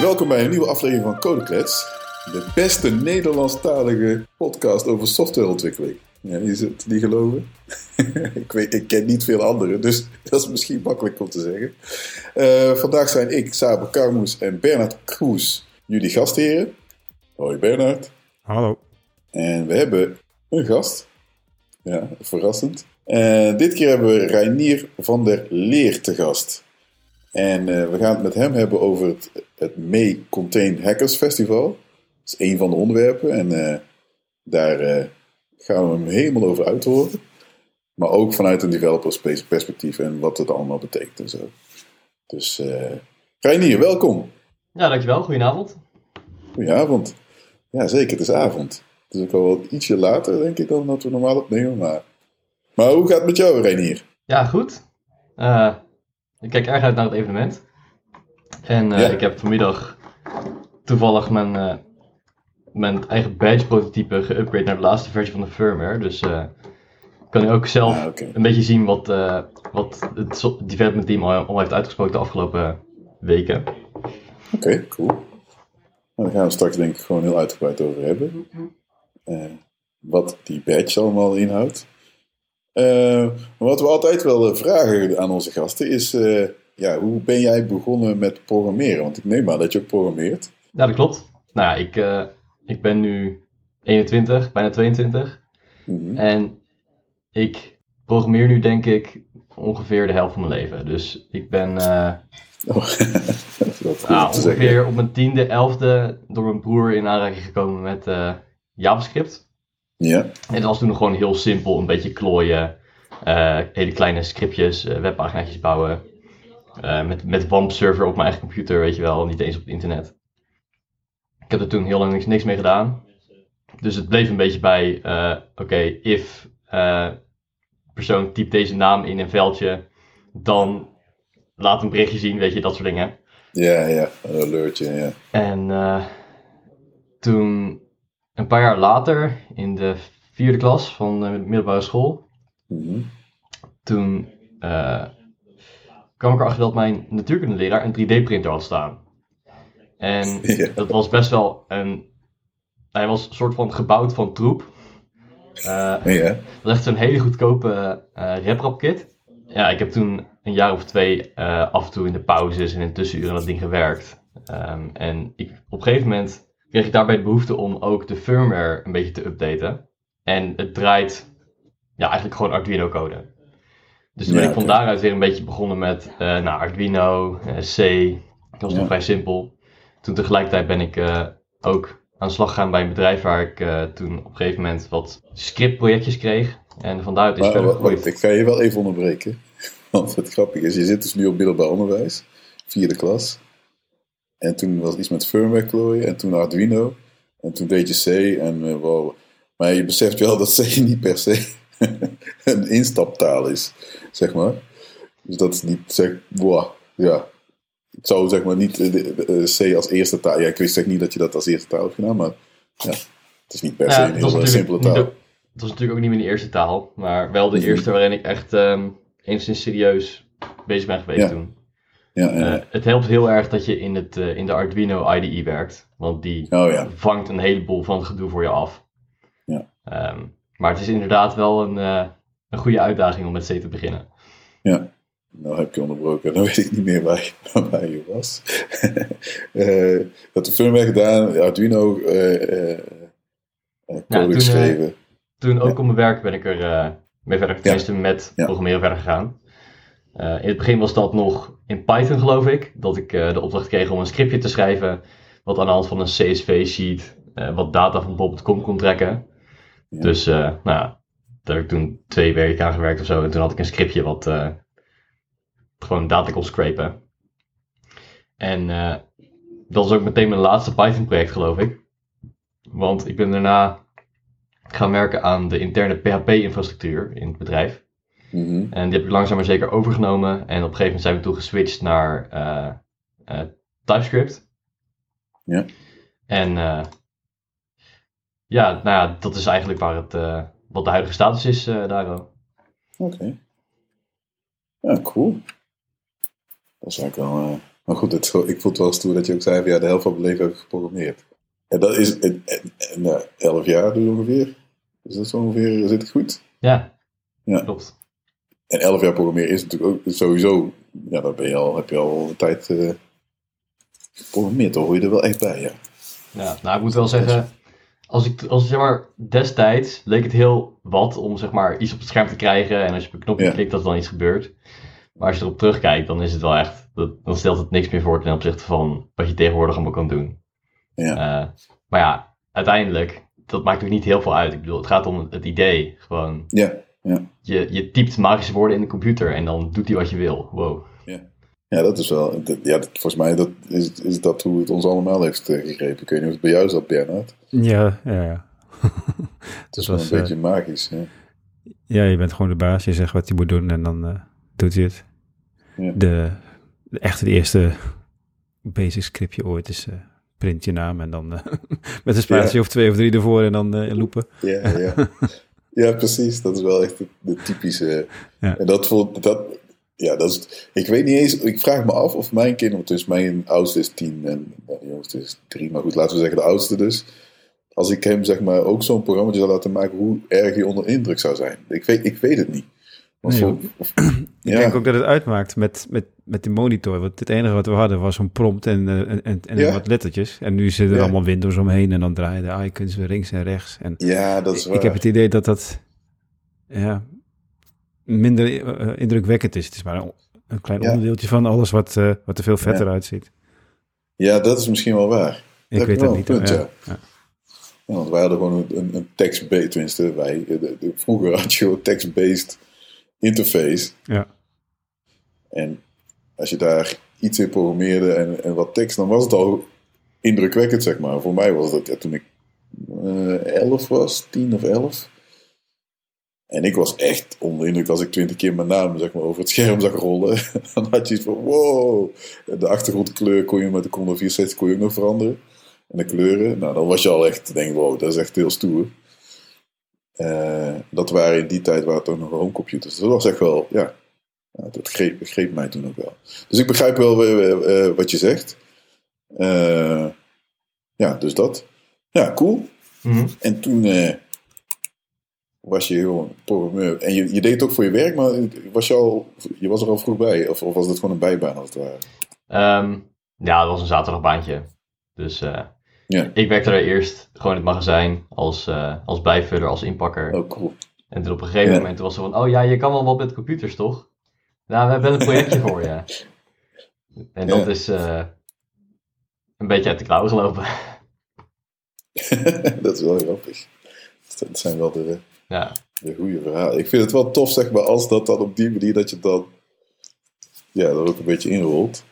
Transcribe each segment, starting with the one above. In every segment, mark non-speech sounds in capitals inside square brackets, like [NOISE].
Welkom bij een nieuwe aflevering van Codeklets. De beste Nederlandstalige podcast over softwareontwikkeling. Ja, is het niet geloven? [LAUGHS] ik, weet, ik ken niet veel anderen, dus [LAUGHS] dat is misschien makkelijk om te zeggen. Uh, vandaag zijn ik, Saber Karmoes en Bernard Kroes jullie gastheren. Hoi Bernard. Hallo. En we hebben een gast. Ja, verrassend. En dit keer hebben we Reinier van der Leer te gast. En uh, we gaan het met hem hebben over het, het May Contain Hackers Festival. Dat is een van de onderwerpen en uh, daar uh, gaan we hem helemaal over uithoren. Maar ook vanuit een developers perspectief en wat het allemaal betekent en zo. Dus Reinier, welkom. Ja, dankjewel. Goedenavond. Goedenavond. Ja, zeker. Het is avond. Het is ook al wat ietsje later, denk ik, dan dat we normaal opnemen. Maar, maar hoe gaat het met jou, Reinier? Ja, goed. Uh, ik kijk erg uit naar het evenement. En uh, ja. ik heb vanmiddag toevallig mijn, uh, mijn eigen badge prototype geüpgrade naar de laatste versie van de firmware. Dus uh, kan ik ook zelf ah, okay. een beetje zien wat, wat het development team al, al heeft uitgesproken de afgelopen weken. Oké, okay, cool. Nou, daar gaan we straks denk ik gewoon heel uitgebreid over hebben. wat die badge allemaal inhoudt. Wat we altijd wel vragen aan onze gasten is: ja, hoe ben jij begonnen met programmeren? Want ik neem aan dat je ook programmeert. Ja, dat klopt. Nou ja, ik, uh, ik ben nu 21, bijna 22. Mm -hmm. En ik programmeer nu denk ik ongeveer de helft van mijn leven. Dus ik ben oh, [LAUGHS] nou, ongeveer op mijn tiende, elfde door mijn broer in aanraking gekomen met JavaScript. Ja. En dat was toen nog gewoon heel simpel, een beetje klooien, uh, hele kleine scriptjes, uh, webpagina's bouwen. Uh, met, met WAMP server op mijn eigen computer, weet je wel, niet eens op het internet. Ik heb er toen heel lang niks, niks mee gedaan. Dus het bleef een beetje bij, oké, okay, if persoon typt deze naam in een veldje, dan laat een berichtje zien, weet je, dat soort dingen. Ja, ja, een alertje, ja. En toen een paar jaar later, in de vierde klas van de middelbare school, mm -hmm. toen uh, kwam ik erachter dat mijn natuurkundeleraar een 3D-printer had staan. En [LAUGHS] ja. dat was best wel een. Hij was een soort van gebouwd van troep. Uh, ja. Dat was echt zo'n hele goedkope uh, RepRap kit. Ja, ik heb toen een jaar of twee uh, af en toe in de pauzes en in tussenuren dat ding gewerkt. Um, en ik, op een gegeven moment kreeg ik daarbij de behoefte om ook de firmware een beetje te updaten. En het draait ja, eigenlijk gewoon Arduino code. Dus toen ben ik van okay. daaruit weer een beetje begonnen met uh, nou, Arduino, uh, C. Dat was nog vrij simpel. Toen tegelijkertijd ben ik uh, ook aan de slag gegaan bij een bedrijf waar ik toen op een gegeven moment wat scriptprojectjes kreeg. En van daaruit is maar, verder wacht, Ik ga je wel even onderbreken. [LAUGHS] Want het grappige is, je zit dus nu op middelbaar onderwijs, vierde klas. En toen was iets met firmware klooien. En toen Arduino. En toen deed je C. En uh, wow. Maar je beseft wel dat C [LAUGHS] niet per se [LAUGHS] een instaptaal is. Zeg maar. Dus dat is niet zeg. Wow, ja. Ik zou zeg maar niet uh, C als eerste taal. Ja, ik wist zeg niet dat je dat als eerste taal hebt gedaan. Maar ja. Het is niet per se ja, een heel simpele taal. Dat was natuurlijk ook niet mijn eerste taal. Maar wel de mm -hmm. eerste waarin ik echt um, enigszins serieus bezig ben geweest ja. toen. Ja, ja. Uh, het helpt heel erg dat je in, het, uh, in de Arduino IDE werkt. Want die oh, ja. vangt een heleboel van het gedoe voor je af. Ja. Um, maar het is inderdaad wel een, uh, een goede uitdaging om met C te beginnen. Ja, nou heb ik je onderbroken. Dan weet ik niet meer waar je, [LAUGHS] waar je was. [LAUGHS] dat de firmware gedaan, Arduino code ja, toen, geschreven. toen ook op mijn werk ben ik er mee verder, tenminste met programmeren verder gegaan. Uh, in het begin was dat nog in Python, geloof ik. Dat ik uh, de opdracht kreeg om een scriptje te schrijven. Wat aan de hand van een CSV-sheet uh, wat data van Bob.com kon trekken. Ja. Dus, nou ja, daar heb ik toen twee weken aan gewerkt of zo. En toen had ik een scriptje wat gewoon data kon scrapen. En dat was ook meteen mijn laatste Python-project, geloof ik. Want ik ben daarna gaan werken aan de interne PHP-infrastructuur in het bedrijf. Mm -hmm. En die heb ik langzaam maar zeker overgenomen. En op een gegeven moment zijn we toen geswitcht naar uh, uh, TypeScript. Ja. En uh, ja, nou ja, dat is eigenlijk waar het, wat de huidige status is daar. Oké. Okay. Ja, cool. Dat is eigenlijk wel Maar goed, het, ik vond het wel stoer dat je ook zei van ja, de helft van mijn leven heb ik geprogrammeerd. En dat is in, in, elf jaar dus ongeveer. Is dat zo ongeveer, zit het goed? Ja, ja. klopt. En elf jaar programmeren is natuurlijk ook sowieso, ja, dan ben je al, heb je al een tijd uh, geprogrammeerd, dan hoor je er wel echt bij, ja. Ja, nou ik moet wel zeggen, als ik, als, zeg maar, destijds leek het heel wat om zeg maar iets op het scherm te krijgen en als je op een knopje klikt dat er dan iets gebeurt. Maar als je erop terugkijkt, dan is het wel echt, dan stelt het niks meer voor ten opzichte van wat je tegenwoordig allemaal kan doen. Ja. Uh, maar ja, uiteindelijk, dat maakt ook niet heel veel uit. Ik bedoel, het gaat om het idee. Gewoon, ja, ja. Je, je typt magische woorden in de computer en dan doet hij wat je wil. Wow. Ja, ja dat is wel, ja, volgens mij dat, is, is dat hoe het ons allemaal heeft uh, gegrepen. Kun je niet of het bij jou zat, Bernhard? Ja, ja, ja. [LAUGHS] het is wel een beetje uh, magisch. Ja. ja, je bent gewoon de baas. Je zegt wat hij moet doen en dan uh, doet hij het. Ja. De, de, echt de eerste basic scriptje ooit is print je naam en dan [LAUGHS] met een spatie of twee of drie ervoor en dan loopen. Ja, ja. [LAUGHS] ja, precies. Dat is wel echt de, typische. Ja. En dat vond dat. Ja, dat is. Ik weet niet eens. Ik vraag me af of mijn kinderen. Dus mijn oudste is tien en de jongste is drie. Maar goed, laten we zeggen de oudste dus. Als ik hem zeg maar ook zo'n programma zou laten maken, hoe erg hij onder indruk zou zijn. Ik weet, ik weet het niet. Nee, of, [CLEARS THROAT] [CLEARS THROAT] ik denk ook dat het uitmaakt met, met, met de monitor. Want het enige wat we hadden was een prompt en, uh, en, en wat lettertjes. En nu zitten er allemaal Windows omheen en dan draaien de icons weer links en rechts. En ja, dat is waar. Ik heb het idee dat dat ja, minder uh, indrukwekkend is. Het is maar een, een klein onderdeeltje van alles wat, uh, wat er veel vetter uitziet. Ja, dat is misschien wel waar. Ik dat weet het niet. Punt, ja. Want wij hadden gewoon een, een text-based, tenminste wij, de, de, vroeger had je gewoon text-based interface. Ja. En als je daar iets in programmeerde en, en wat tekst, dan was het al indrukwekkend, zeg maar. Voor mij was dat ja, toen ik uh, elf was, tien of elf. En ik was echt onder indruk als ik twintig keer mijn naam zeg maar, over het scherm zag rollen. [LAUGHS] dan had je iets van wow. De achtergrondkleur kon je met de Commodore 64 kon je ook nog veranderen. En de kleuren. Nou, dan was je al echt, denk wow, dat is echt heel stoer. Uh, dat waren in die tijd waar het ook nog homecomputers. Dat was echt wel, ja, dat greep, greep mij toen ook wel. Dus ik begrijp wel uh, wat je zegt. Ja, dus dat. Ja, cool. Mm -hmm. En toen was je gewoon programmeur. En je, je deed het ook voor je werk, maar was je, al, je was er al vroeg bij? Of, of was dat gewoon een bijbaan als het ware? Um, ja, dat was een zaterdagbaantje. Dus ja. Ik werkte er eerst gewoon in het magazijn als, uh, als bijvuller, als inpakker. Oh, cool. En toen op een gegeven moment was ze van, oh ja, je kan wel wat met computers, toch? Nou, we hebben een projectje [LAUGHS] voor je. En dat is uh, een beetje uit de klauwen gelopen. [LAUGHS] dat is wel grappig. Dat zijn wel de, ja. de goede verhalen. Ik vind het wel tof, zeg maar, als dat dan op die manier dat je dan ja, dat ook een beetje inrolt.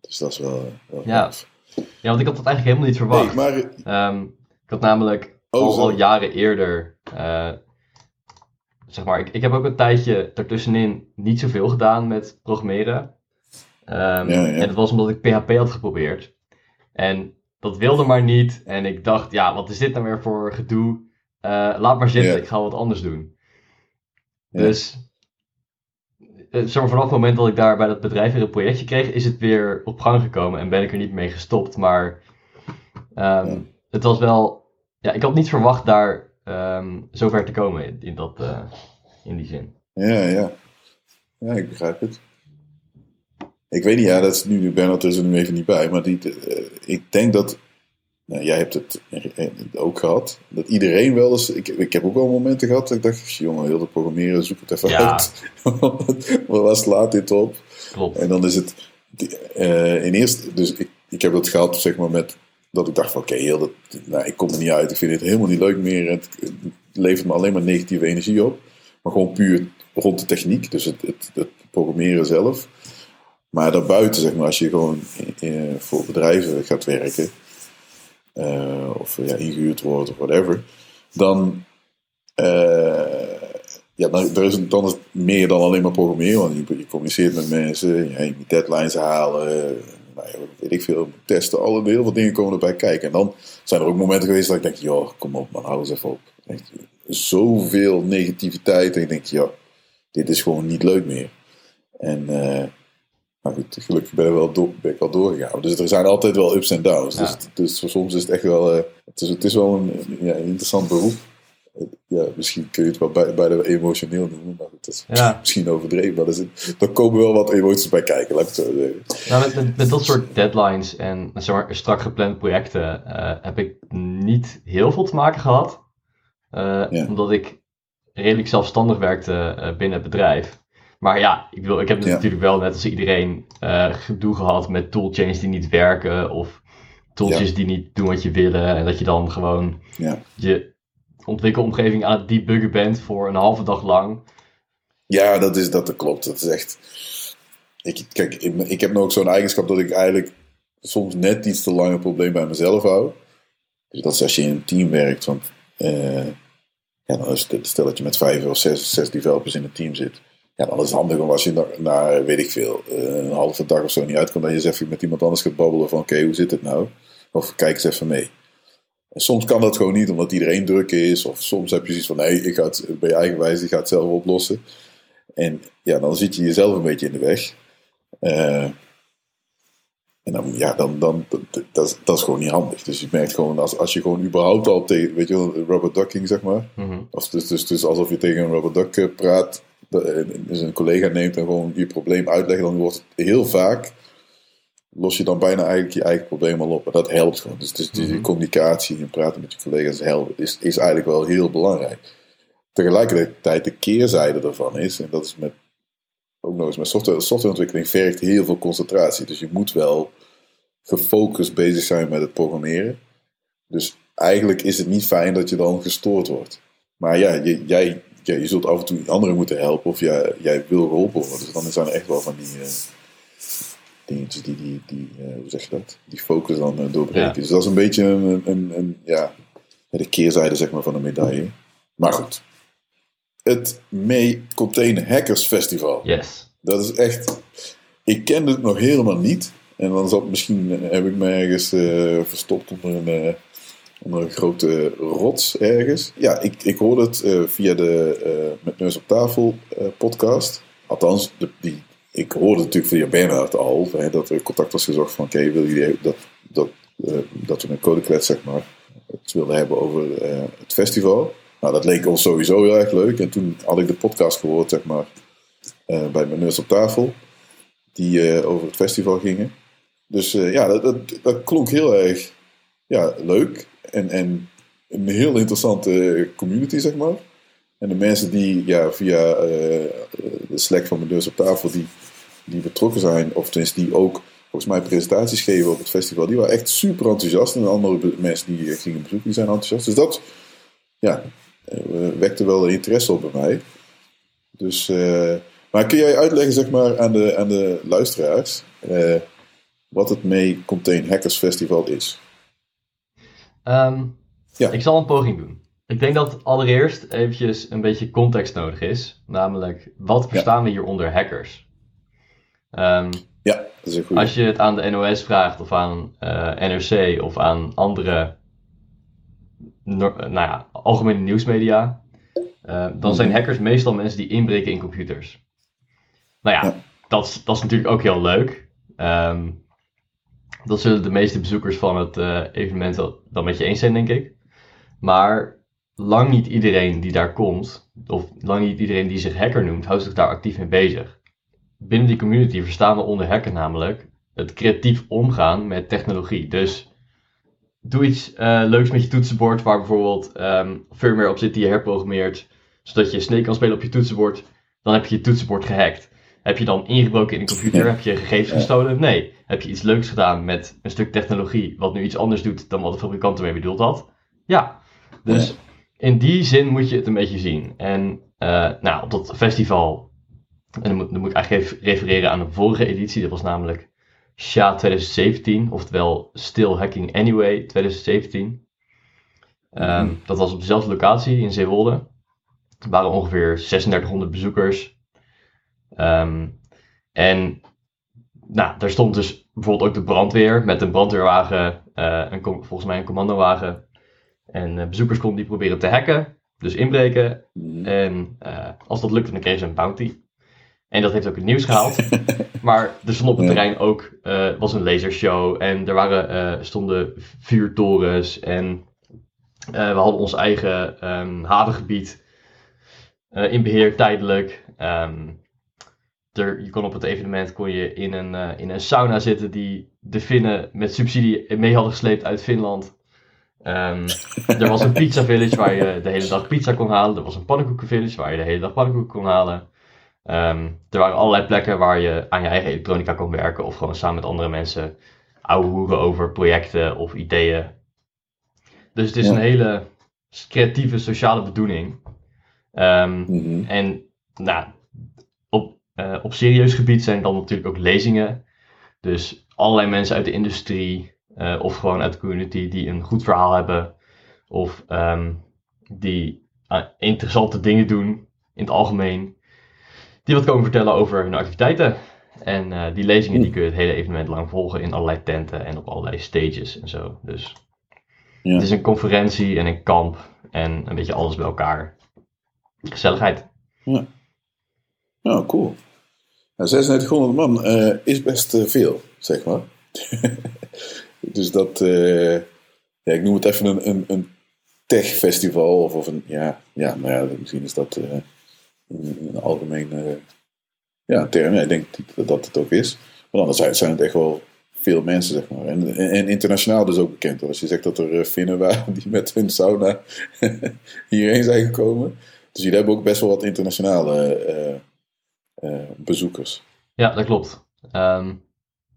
Dus dat is wel, wel ja. Ja, want ik had dat eigenlijk helemaal niet verwacht. Nee, maar... Ehm, ik had namelijk oh, al, al, jaren eerder, uh, zeg maar, ik, ik heb ook een tijdje ertussenin niet zoveel gedaan met programmeren. Um, ja, ja. En dat was omdat ik PHP had geprobeerd. En dat wilde maar niet. En ik dacht, ja, wat is dit nou weer voor gedoe? Uh, laat maar zitten, ik ga wat anders doen. Dus eh, vanaf het moment dat ik daar bij dat bedrijf weer een projectje kreeg, is het weer op gang gekomen en ben ik er niet mee gestopt. Maar um, het was wel, ja, ik had niet verwacht daar um, zover te komen in, in dat, uh, in die zin. Ja, ja. Ja, ik begrijp het. Ik weet niet, ja, dat is nu, Bernard is er nu even niet bij, maar die, uh, ik denk dat nou, jij hebt het ook gehad. Dat iedereen wel eens. Ik, ik heb ook wel momenten gehad dat ik dacht: jongen, heel de programmeren, zoek het even ja. uit. [LAUGHS] Waar slaat dit op? Klopt. En dan is het. Uh, in eerste, dus ik, ik heb dat gehad, zeg maar, met. Dat ik dacht: van oké, heel dat, nou, ik kom er niet uit. Ik vind het helemaal niet leuk meer. Het, het levert me alleen maar negatieve energie op. Maar gewoon puur rond de techniek, dus het, het, het programmeren zelf. Maar daarbuiten, zeg maar, als je gewoon uh, voor bedrijven gaat werken uh, of ja, ingehuurd wordt of whatever, dan, uh, ja, dan, is, dan het meer dan alleen maar programmeren. Want je, communiceert met mensen, je moet deadlines halen, nou weet ik veel, testen, alle, heel veel dingen komen erbij kijken. En dan zijn er ook momenten geweest dat ik denk, joh, kom op man, hou eens even op. Zoveel negativiteit en ik denk, ja, dit is gewoon niet leuk meer. En uh, Maar goed, gelukkig ben, wel door, ben ik wel doorgegaan. Dus er zijn altijd wel ups en downs. Dus, dus soms is het echt wel, uh, het, is, het is wel een, ja, interessant beroep. Ja, misschien kun je het wel bij, bijna emotioneel noemen, maar dat is ja. misschien overdreven. Maar er, komen wel wat emoties bij kijken, laat ik het zo zeggen. Nou, met, met, dat soort deadlines en zeg maar, strak geplande projecten uh, heb ik niet heel veel te maken gehad. Uh, ja. Omdat ik redelijk zelfstandig werkte binnen het bedrijf. Maar ja, ik, wil, ik heb natuurlijk wel net als iedereen uh, gedoe gehad met toolchains die niet werken. Of tooltjes die niet doen wat je willen. En dat je dan gewoon ja. je ontwikkelomgeving aan het debuggen bent voor een halve dag lang. Ja, dat, is, dat klopt. Dat is echt... Ik, kijk, ik, ik heb nog ook zo'n eigenschap dat ik eigenlijk soms net iets te lang een probleem bij mezelf hou. Dus dat is als je in een team werkt. Want uh, ja, dan stel dat je met vijf of zes, zes developers in een team zit. Ja, dan is het handig om als je na, weet ik veel, eh, een halve dag of zo niet uitkomt, dat je eens even met iemand anders gaat babbelen van oké, hoe zit het nou? Of kijk eens even mee. En soms kan dat gewoon niet, omdat iedereen druk is. Of soms heb je zoiets van, nee, ik ga het bij je eigen wijze, ik ga het zelf oplossen. En ja, dan zit je jezelf een beetje in de weg. Uh, en dan, ja, dan, dan dat, dat, dat, is gewoon niet handig. Dus je merkt gewoon, als, als je gewoon überhaupt al tegen, weet je wel, rubber ducking, zeg maar. Mhm. Of dus, dus, dus alsof je tegen een rubber duck eh, praat, dus een collega neemt en gewoon je probleem uitlegt, dan wordt het heel vaak, los je dan bijna eigenlijk je eigen probleem al op. En dat helpt gewoon. Dus, dus die mhm. communicatie en praten met je collega's helpen, is, is eigenlijk wel heel belangrijk. Tegelijkertijd de keerzijde daarvan is, en dat is met, ook nog eens met software, softwareontwikkeling, vergt heel veel concentratie. Dus je moet wel gefocust bezig zijn met het programmeren. Dus eigenlijk is het niet fijn dat je dan gestoord wordt. Maar ja, jij, ja, je zult af en toe anderen moeten helpen of jij, jij wil geholpen worden. Dus dan zijn er echt wel van die uh, dingetjes die, die, die uh, hoe zeg je dat, die focus dan uh, doorbreken. Dus dat is een beetje een, een, een, ja, de keerzijde zeg maar, van de medaille. Maar goed, het May Contain Hackers Festival. Yes. Dat is echt, ik kende het nog helemaal niet. En dan zat misschien, heb ik me ergens verstopt onder een onder een grote rots ergens. Ja, ik, ik hoorde het uh, via de uh, Met Neus op Tafel uh, podcast. Althans, die, ik hoorde natuurlijk via Bernhard al. Hè, dat er contact was gezocht van... Oké, wil jullie dat, dat, dat we een codeklets, zeg maar... het wilden hebben over het festival. Nou, dat leek ons sowieso heel erg leuk. En toen had ik de podcast gehoord, zeg maar... bij Met Neus op Tafel. Die over het festival gingen. Dus ja, dat, dat, dat klonk heel erg ja, leuk en, en een heel interessante community, zeg maar. En de mensen die ja, via uh, de Slack van mijn deurs op tafel, die, die betrokken zijn, of tenminste die ook volgens mij presentaties geven op het festival, die waren echt super enthousiast. En de andere mensen die gingen bezoeken, die zijn enthousiast. Dus dat ja, uh, wekte wel interesse op bij mij. Dus, maar kun jij uitleggen zeg maar, aan, de, aan de luisteraars wat het May Contain Hackers Festival is? Um, ja. Ik zal een poging doen. Ik denk dat allereerst eventjes een beetje context nodig is. Namelijk, wat verstaan we hier onder hackers? Um, ja, dat is een goede. Als je het aan de NOS vraagt of aan uh, eh, NRC of aan andere nou ja, algemene nieuwsmedia, uh, dan zijn mhm. hackers meestal mensen die inbreken in computers. Nou ja, ja. Dat, dat is natuurlijk ook heel leuk. Um, dat zullen de meeste bezoekers van het uh, evenement wel, met je eens zijn, denk ik. Maar lang niet iedereen die daar komt, of lang niet iedereen die zich hacker noemt, houdt zich daar actief mee bezig. Binnen die community verstaan we onder hacken namelijk het creatief omgaan met technologie. Dus doe iets uh, leuks met je toetsenbord, waar bijvoorbeeld um, firmware op zit die je herprogrammeert, zodat je Snake kan spelen op je toetsenbord. Dan heb je je toetsenbord gehackt. Heb je dan ingebroken in een computer? Heb je gegevens gestolen? Nee. Heb je iets leuks gedaan met een stuk technologie wat nu iets anders doet dan wat de fabrikant ermee bedoeld had? Ja. Dus in die zin moet je het een beetje zien. En uh, nou, op dat festival, en dan moet, dan moet ik eigenlijk even refereren aan de vorige editie, dat was namelijk SHA 2017, oftewel Still Hacking Anyway 2017. Um, dat was op dezelfde locatie in Zeewolde. Er waren ongeveer 3600 bezoekers. Um, en nou, daar stond dus bijvoorbeeld ook de brandweer met een brandweerwagen, uh, een, volgens mij een commandowagen. En uh, bezoekers konden die proberen te hacken, dus inbreken. Mhm. En uh, als dat lukte, dan kregen ze een bounty. En dat heeft ook het nieuws gehaald. [LAUGHS] maar er stond op het terrein ook was een lasershow. En er waren, stonden vuurtorens. En we hadden ons eigen um, havengebied in beheer tijdelijk. Um, er, je kon op het evenement kon je in een, in een sauna zitten die de Finnen met subsidie mee hadden gesleept uit Finland. Um, [LAUGHS] er was een pizza village waar je de hele dag pizza kon halen. Er was een pannenkoeken village waar je de hele dag pannenkoeken kon halen. Um, er waren allerlei plekken waar je aan je eigen elektronica kon werken of gewoon samen met andere mensen ouwe hoeren over projecten of ideeën. Dus het is een hele creatieve sociale bedoeling. Um, En nou, uh, op serieus gebied zijn dan natuurlijk ook lezingen. Dus allerlei mensen uit de industrie uh, of gewoon uit de community die een goed verhaal hebben of um, die uh, interessante dingen doen in het algemeen die wat komen vertellen over hun activiteiten. En die lezingen die kun je het hele evenement lang volgen in allerlei tenten en op allerlei stages en zo. Dus ja. het is een conferentie en een kamp en een beetje alles bij elkaar. Gezelligheid. Ja, oh, cool. Nou, 9600 man uh, is best uh, veel, zeg maar. [LAUGHS] dus dat, ja, ik noem het even een, een, een tech-festival of, of een, ja, ja, nou ja, misschien is dat een, een algemene ja, term. Ik denk dat dat het ook is. Maar anderzijds zijn het echt wel veel mensen, zeg maar. En, internationaal dus ook bekend. Als je zegt dat er Finnen eh, waren die met hun sauna [LAUGHS] hierheen zijn gekomen. Dus jullie hebben ook best wel wat internationale uh, uh, bezoekers. Ja, dat klopt. Um,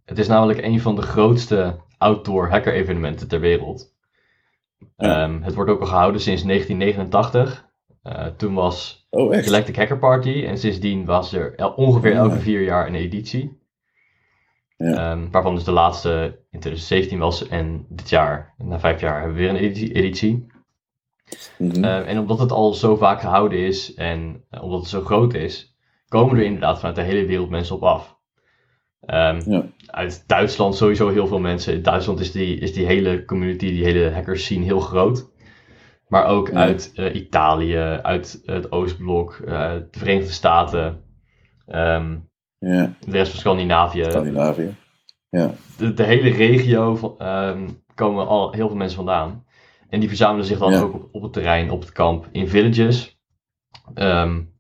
het is namelijk een van de grootste outdoor hacker evenementen ter wereld. Ja. Um, het wordt ook al gehouden sinds 1989. Uh, toen was oh, Galactic Hacker Party en sindsdien was er ongeveer elke vier jaar een editie. Ja. Um, waarvan dus de laatste in 2017 was en dit jaar, na vijf jaar, hebben we weer een editie. Mm -hmm. uh, en omdat het al zo vaak gehouden is en uh, omdat het zo groot is, komen er inderdaad vanuit de hele wereld mensen op af. Um, ja. Uit Duitsland sowieso heel veel mensen. In Duitsland is die, is die hele community, die hele hackers scene heel groot. Maar ook uit uh, Italië, uit het Oostblok, uh, de Verenigde Staten, um, ja. de rest van Scandinavië. Scandinavië, ja. De, de hele regio um, komen al heel veel mensen vandaan. En die verzamelen zich dan ook op, op, het terrein, op het kamp, in villages. Um,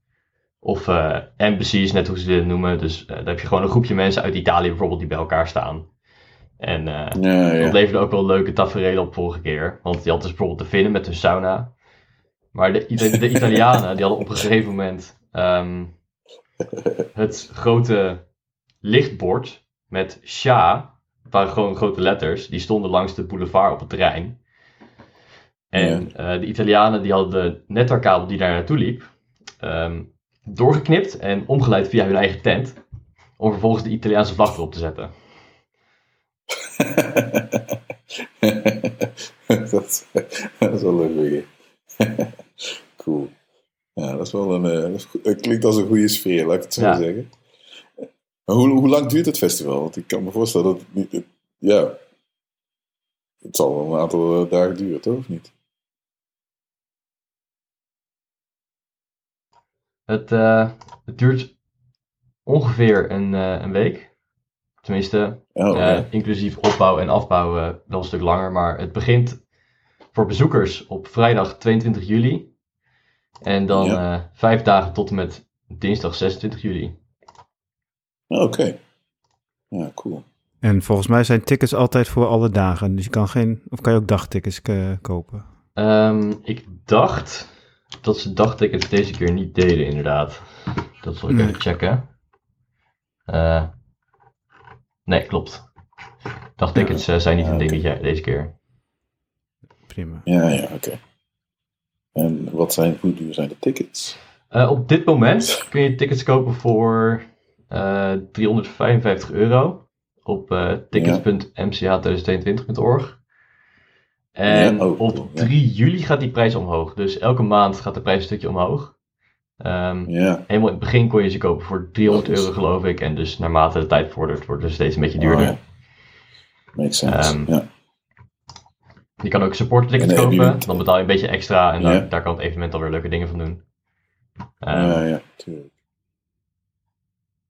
of uh, embassies, net hoe ze dit noemen. Dus daar heb je gewoon een groepje mensen uit Italië bijvoorbeeld die bij elkaar staan. En ja, ja. dat leverde ook wel leuke tafereelen op vorige keer. Want die had dus bijvoorbeeld te vinden met hun sauna. Maar de, de, Italianen, die hadden op een gegeven moment um, het grote lichtbord met Sha. Het waren gewoon grote letters. Die stonden langs de boulevard op het terrein. En uh, de Italianen die hadden de netwerkkabel die daar naartoe liep. Um, doorgeknipt en omgeleid via hun eigen tent. Om vervolgens de Italiaanse vlag erop te zetten. [LAUGHS] dat, dat, is wel een goeie. [LAUGHS] cool. Ja, dat is wel een. Uh, dat klinkt als een goede sfeer, laat ik het zo ja. zeggen. Maar hoe, hoe lang duurt het festival? Want ik kan me voorstellen dat het niet. Het, ja. Het zal wel een aantal uh, dagen duren, toch? Of niet? Het, uh, het duurt ongeveer een, een week. Tenminste, oh, uh, inclusief opbouw en afbouw uh, wel een stuk langer. Maar het begint voor bezoekers op vrijdag 22 juli. En dan ja. uh, vijf dagen tot en met dinsdag 26 juli. Oké. Okay. Ja, cool. En volgens mij zijn tickets altijd voor alle dagen. Dus je kan geen. Of kan je ook dagtickets kopen? Um, ik dacht dat ze dagtickets deze keer niet deden, inderdaad. Dat zal ik nee. even checken. Uh, Nee, klopt. Dagtickets ja. uh, zijn niet een dingetje deze keer. Prima. Ja, ja, oké. En wat zijn, hoe duur zijn de tickets? Uh, op dit moment kun je tickets kopen voor uh, eh, 355 euro op tickets.mch2022.org. En ja, oh, op 3 juli gaat die prijs omhoog. Dus elke maand gaat de prijs een stukje omhoog. Um, Helemaal in het begin kon je ze kopen voor 300 euro, geloof ik. En dus naarmate de tijd vordert, wordt het steeds een beetje duurder. Oh, ja. Makes sense. Um, ja. Je kan ook support tickets kopen. Dan betaal je een beetje extra. En dan, daar kan het evenement alweer leuke dingen van doen. Um, ja, ja, tuurlijk.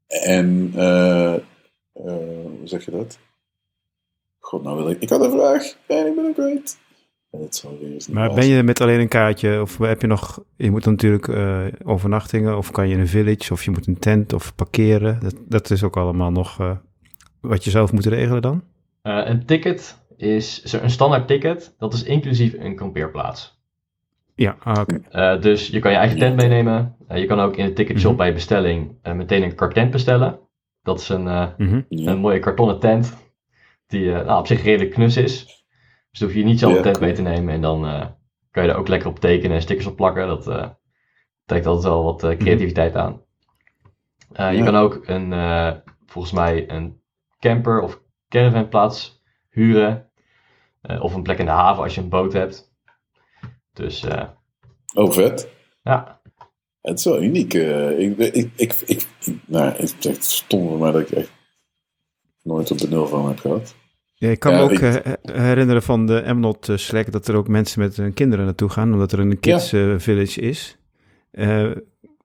En, uh, hoe zeg je dat? God, nou wil ik... Ik had een vraag en ik ben het kwijt. Maar ben je met alleen een kaartje of heb je nog, je moet natuurlijk uh, overnachtingen of kan je in een village of je moet een tent of parkeren. Dat, dat is ook allemaal nog uh, wat je zelf moet regelen dan? Uh, een ticket is een standaard ticket, dat is inclusief een kampeerplaats. Ja, ah, oké. Okay. dus je kan je eigen tent meenemen. je kan ook in de ticketshop mm -hmm. bij bestelling meteen een kartent bestellen. Dat is een, mm -hmm. een mooie kartonnen tent die nou, op zich redelijk knus is. Dus hoef je niet zelf een tent mee te nemen. En dan uh, kan je er ook lekker op tekenen en stickers op plakken. Dat uh, trekt altijd wel wat uh, creativiteit aan. Je kan ook een, volgens mij een camper of caravanplaats huren. of een plek in de haven als je een boot hebt. Dus... oh, vet. Ja. Het is wel uniek. ik, ik, ik, ik, nou, het is echt stom voor mij dat ik echt nooit op de nul van heb gehad. Ja, ik kan me ook eh, herinneren van de Emnot uh, Slack dat er ook mensen met hun kinderen naartoe gaan, omdat er een kids uh, village is.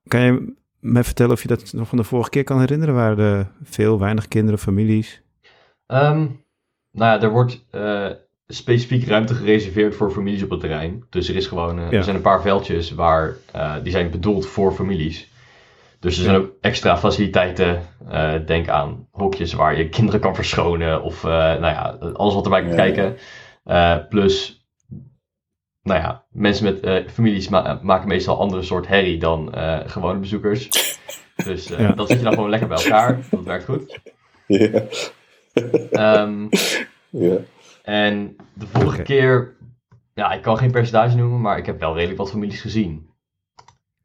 kan je mij vertellen of je dat nog van de vorige keer kan herinneren? Waren er veel, weinig kinderen, families? Um, nou ja, er wordt specifiek ruimte gereserveerd voor families op het terrein. Dus er, is gewoon, er zijn een paar veldjes waar die zijn bedoeld voor families. Dus er zijn ook extra faciliteiten. Uh, denk aan hokjes waar je kinderen kan verschonen. Of uh, nou ja, alles wat erbij kan kijken. Uh, plus, nou ja, mensen met families ma maken meestal andere soort herrie dan gewone bezoekers. Dus ja. dan zit je dan gewoon lekker bij elkaar. Dat werkt goed. Ja. Um, ja. En de vorige okay. keer, ja, ik kan geen percentage noemen, maar ik heb wel redelijk wat families gezien.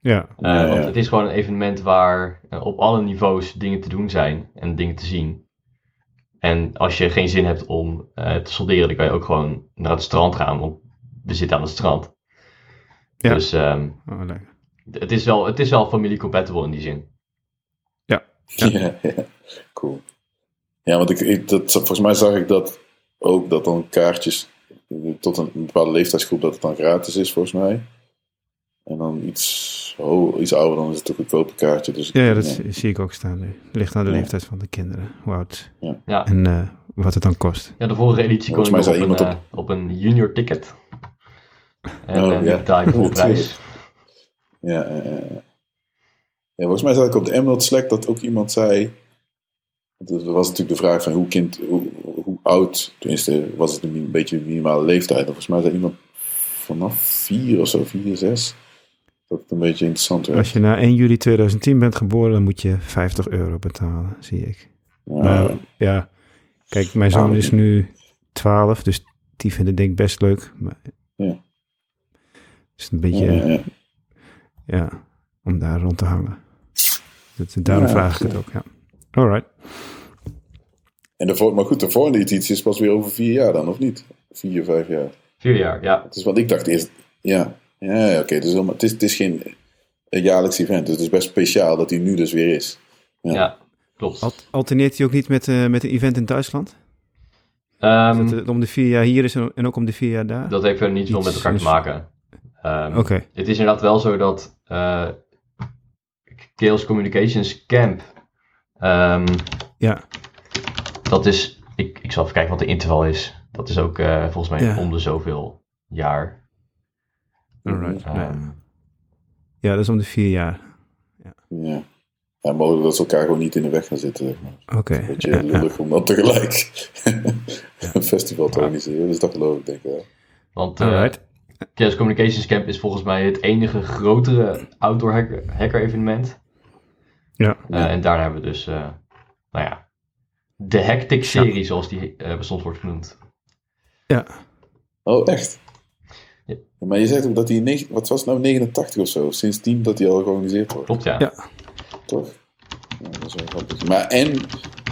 Ja. Uh, want het is gewoon een evenement waar uh, op alle niveaus dingen te doen zijn en dingen te zien. En als je geen zin hebt om uh, te solderen, dan kan je ook gewoon naar het strand gaan, want we zitten aan het strand. Ja. Dus um, oh, het, is wel, het is wel familie-compatible in die zin. Ja. Ja, [LAUGHS] ja, ja. cool. Ja, want ik, ik, dat, volgens mij zag ik dat ook, dat dan kaartjes tot een bepaalde leeftijdsgroep, dat het dan gratis is volgens mij. En dan iets, oh, iets ouder, dan is het toch een goedkope kaartje. Dus ja, ja, dat zie ik ook staan nu. Ligt aan de leeftijd van de kinderen, hoe oud. Ja. En uh, wat het dan kost. Ja, de vorige editie kon je op, een, op... Uh, op een junior ticket. En oh, ja. [LAUGHS] prijs. Ja, ja, volgens mij zat ik op de Emerald Slack dat ook iemand zei... Dat was natuurlijk de vraag van hoe, kind, hoe, hoe oud, tenminste was het een beetje een minimale leeftijd. Volgens mij zei iemand vanaf vier of zo, vier, zes dat het een beetje interessant werd. Als je na 1 juli 2010 bent geboren, dan moet je 50 euro betalen, zie ik. Ja. Maar ja, kijk, mijn zoon is nu 12, dus die vindt het denk ik best leuk. Maar, ja. is een beetje, ja, ja, om daar rond te hangen. Dat, daarom vraag ik het ook, ja. Alright. En de, maar goed, de volgende editie is pas weer over vier jaar dan, of niet? Vier, vijf jaar. Vier jaar, ja. Het is wat ik dacht eerst. Ja, ja, oké. Dus het, is, het is geen jaarlijks event. Dus het is best speciaal dat hij nu dus weer is. Ja, ja klopt. alterneert hij ook niet met, uh, met een event in Duitsland? Um, dat het om de vier jaar hier is en ook om de vier jaar daar? Dat heeft er niet veel met elkaar te maken. Um, Oké. Het is inderdaad wel zo dat uh, Chaos Communications Camp... Um, ja. Dat is... Ik, ik zal even kijken wat de interval is. Dat is ook uh, volgens mij ja. om de zoveel jaar. Alright. Um, ja, dat is om de vier jaar. Ja. ja. Ja, mogelijk dat ze elkaar gewoon niet in de weg gaan zitten. Zeg maar. Oké. Okay. Beetje ja, lullig om dan tegelijk [LAUGHS] een festival te organiseren. Dus dat geloof ik denk ik wel. Want uh, Chaos Communications Camp is volgens mij het enige grotere outdoor hacker, hacker evenement. Ja. Uh, en daar hebben we dus, uh, nou ja, de Hectic serie, zoals die soms wordt genoemd. Ja. Oh, echt? Ja. Maar je zegt ook dat hij, wat was het nou, 89 of zo, sindsdien dat hij al georganiseerd wordt. Klopt, ja. ja. Toch? Ja, dat is wel grappig. Maar en,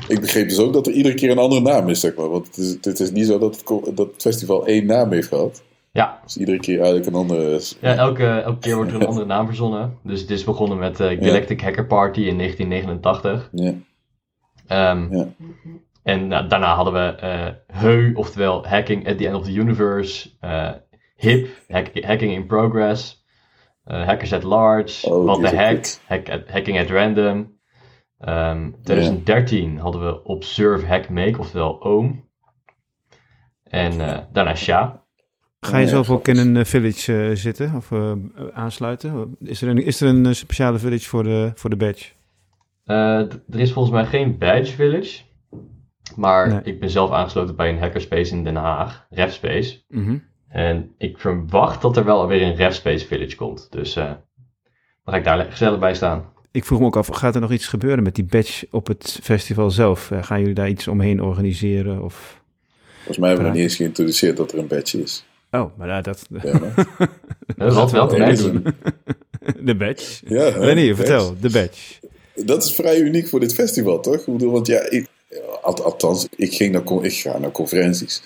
ik begreep dus ook dat er iedere keer een andere naam is, zeg maar. Want het is, het is niet zo dat het, dat het festival één naam heeft gehad. Ja. Dus iedere keer eigenlijk een andere... Ja, elke, elke keer wordt er een andere naam verzonnen. Dus het is begonnen met uh, Galactic Hacker Party in 1989. Ja. Um, ja. En nou, daarna hadden we uh, HEU, oftewel Hacking at the End of the Universe, uh, HIP, hack, Hacking in Progress, uh, Hackers at Large, oh, What the Hack, hack at, Hacking at Random, Um, 2013 hadden we Observe Hack Make, oftewel OOM. En uh, daarna SHA. Ga je zelf ook in een uh, village uh, zitten of aansluiten? Is er een, is er een speciale village voor de, voor de badge? er is volgens mij geen badge village. Maar nee. ik ben zelf aangesloten bij een hackerspace in Den Haag, RefSpace. Mm -hmm. En ik verwacht dat er wel weer een RefSpace village komt. Dus dan ga ik daar gezellig bij staan ik vroeg me ook af, gaat er nog iets gebeuren met die badge op het festival zelf? Uh, gaan jullie daar iets omheen organiseren? Of... Volgens mij hebben we niet eens geïntroduceerd dat er een badge is. Oh, maar nou, dat... Ja, [LAUGHS] dat had wel te doen. [LAUGHS] De badge? Ja, René, vertel, de badge. Dat is vrij uniek voor dit festival, toch? Ik bedoel, want ja, ik, althans, ik, ging naar, ik ga naar conferenties.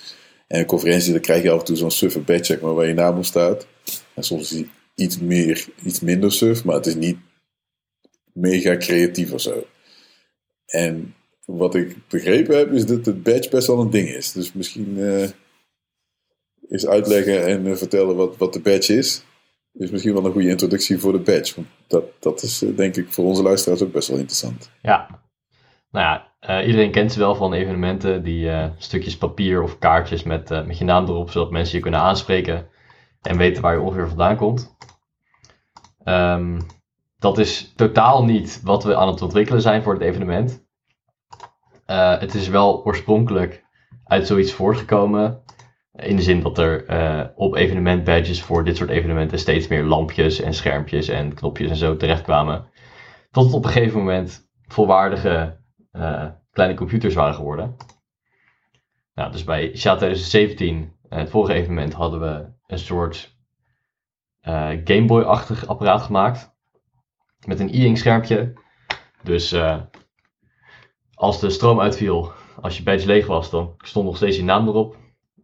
En een conferentie, dan krijg je af en toe zo'n suffe badge, maar, waar je naam op staat. En soms is die iets meer, iets minder suf, maar het is niet mega creatief of zo. En wat ik begrepen heb, is dat het badge best wel een ding is. Dus misschien is uitleggen en uh, vertellen wat, wat de badge is, is misschien wel een goede introductie voor de badge. Want dat, dat is uh, denk ik voor onze luisteraars ook best wel interessant. Ja, nou ja, iedereen kent ze wel van evenementen, die stukjes papier of kaartjes met, met je naam erop, zodat mensen je kunnen aanspreken en weten waar je ongeveer vandaan komt. Um, dat is totaal niet wat we aan het ontwikkelen zijn voor het evenement. Het is wel oorspronkelijk uit zoiets voortgekomen. In de zin dat er op evenement badges voor dit soort evenementen steeds meer lampjes en schermpjes en knopjes en zo terechtkwamen. Tot het op een gegeven moment volwaardige uh, kleine computers waren geworden. Nou, dus bij SHA 2017, het vorige evenement, hadden we een soort Game Boy-achtig apparaat gemaakt met een e-ink schermpje. Dus uh, als de stroom uitviel, als je badge leeg was, dan stond nog steeds je naam erop.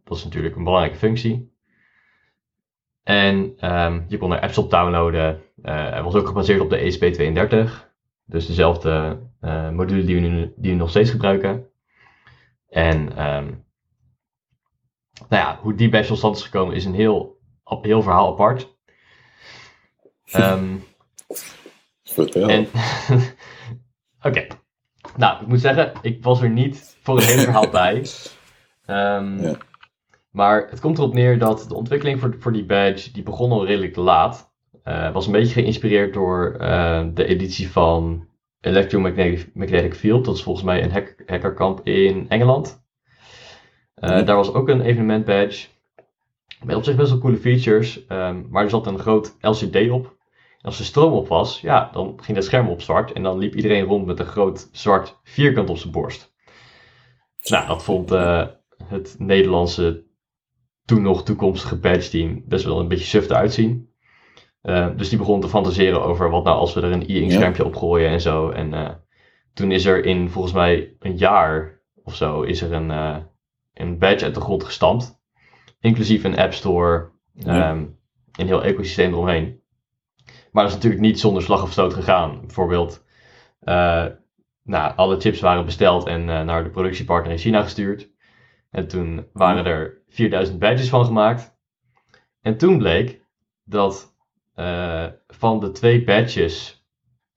Dat is natuurlijk een belangrijke functie. En um, je kon er apps op downloaden. Uh, het was ook gebaseerd op de ESP32. Dus dezelfde uh, module die we, nu, die we nog steeds gebruiken. En um, nou ja, hoe die badge tot stand is gekomen is een heel, heel verhaal apart. Um, [LAUGHS] Vertel. [LAUGHS] Oké. Nou, ik moet zeggen, ik was er niet voor het hele verhaal bij. Um, ja. Maar het komt erop neer dat de ontwikkeling voor, voor die badge, die begon al redelijk laat. Uh, was een beetje geïnspireerd door uh, de editie van Electromagnetic Field. Dat is volgens mij een hack hackerkamp in Engeland. Uh, ja. Daar was ook een evenement badge. Met op zich best wel coole features. Um, maar er zat een groot LCD op als de stroom op was, ja, dan ging het scherm op zwart en dan liep iedereen rond met een groot zwart vierkant op zijn borst. Nou, dat vond het Nederlandse toen nog toekomstige badge team best wel een beetje suf uitzien. Uh, dus die begon te fantaseren over wat nou als we er een e-ink schermpje op gooien en zo. En uh, toen is er in volgens mij een jaar of zo is er een, een badge uit de grond gestampt. Inclusief een app store, ja. um, een heel ecosysteem eromheen. Maar dat is natuurlijk niet zonder slag of stoot gegaan. Bijvoorbeeld, nou, alle chips waren besteld en naar de productiepartner in China gestuurd. En toen waren er 4000 badges van gemaakt. En toen bleek dat uh, van de twee badges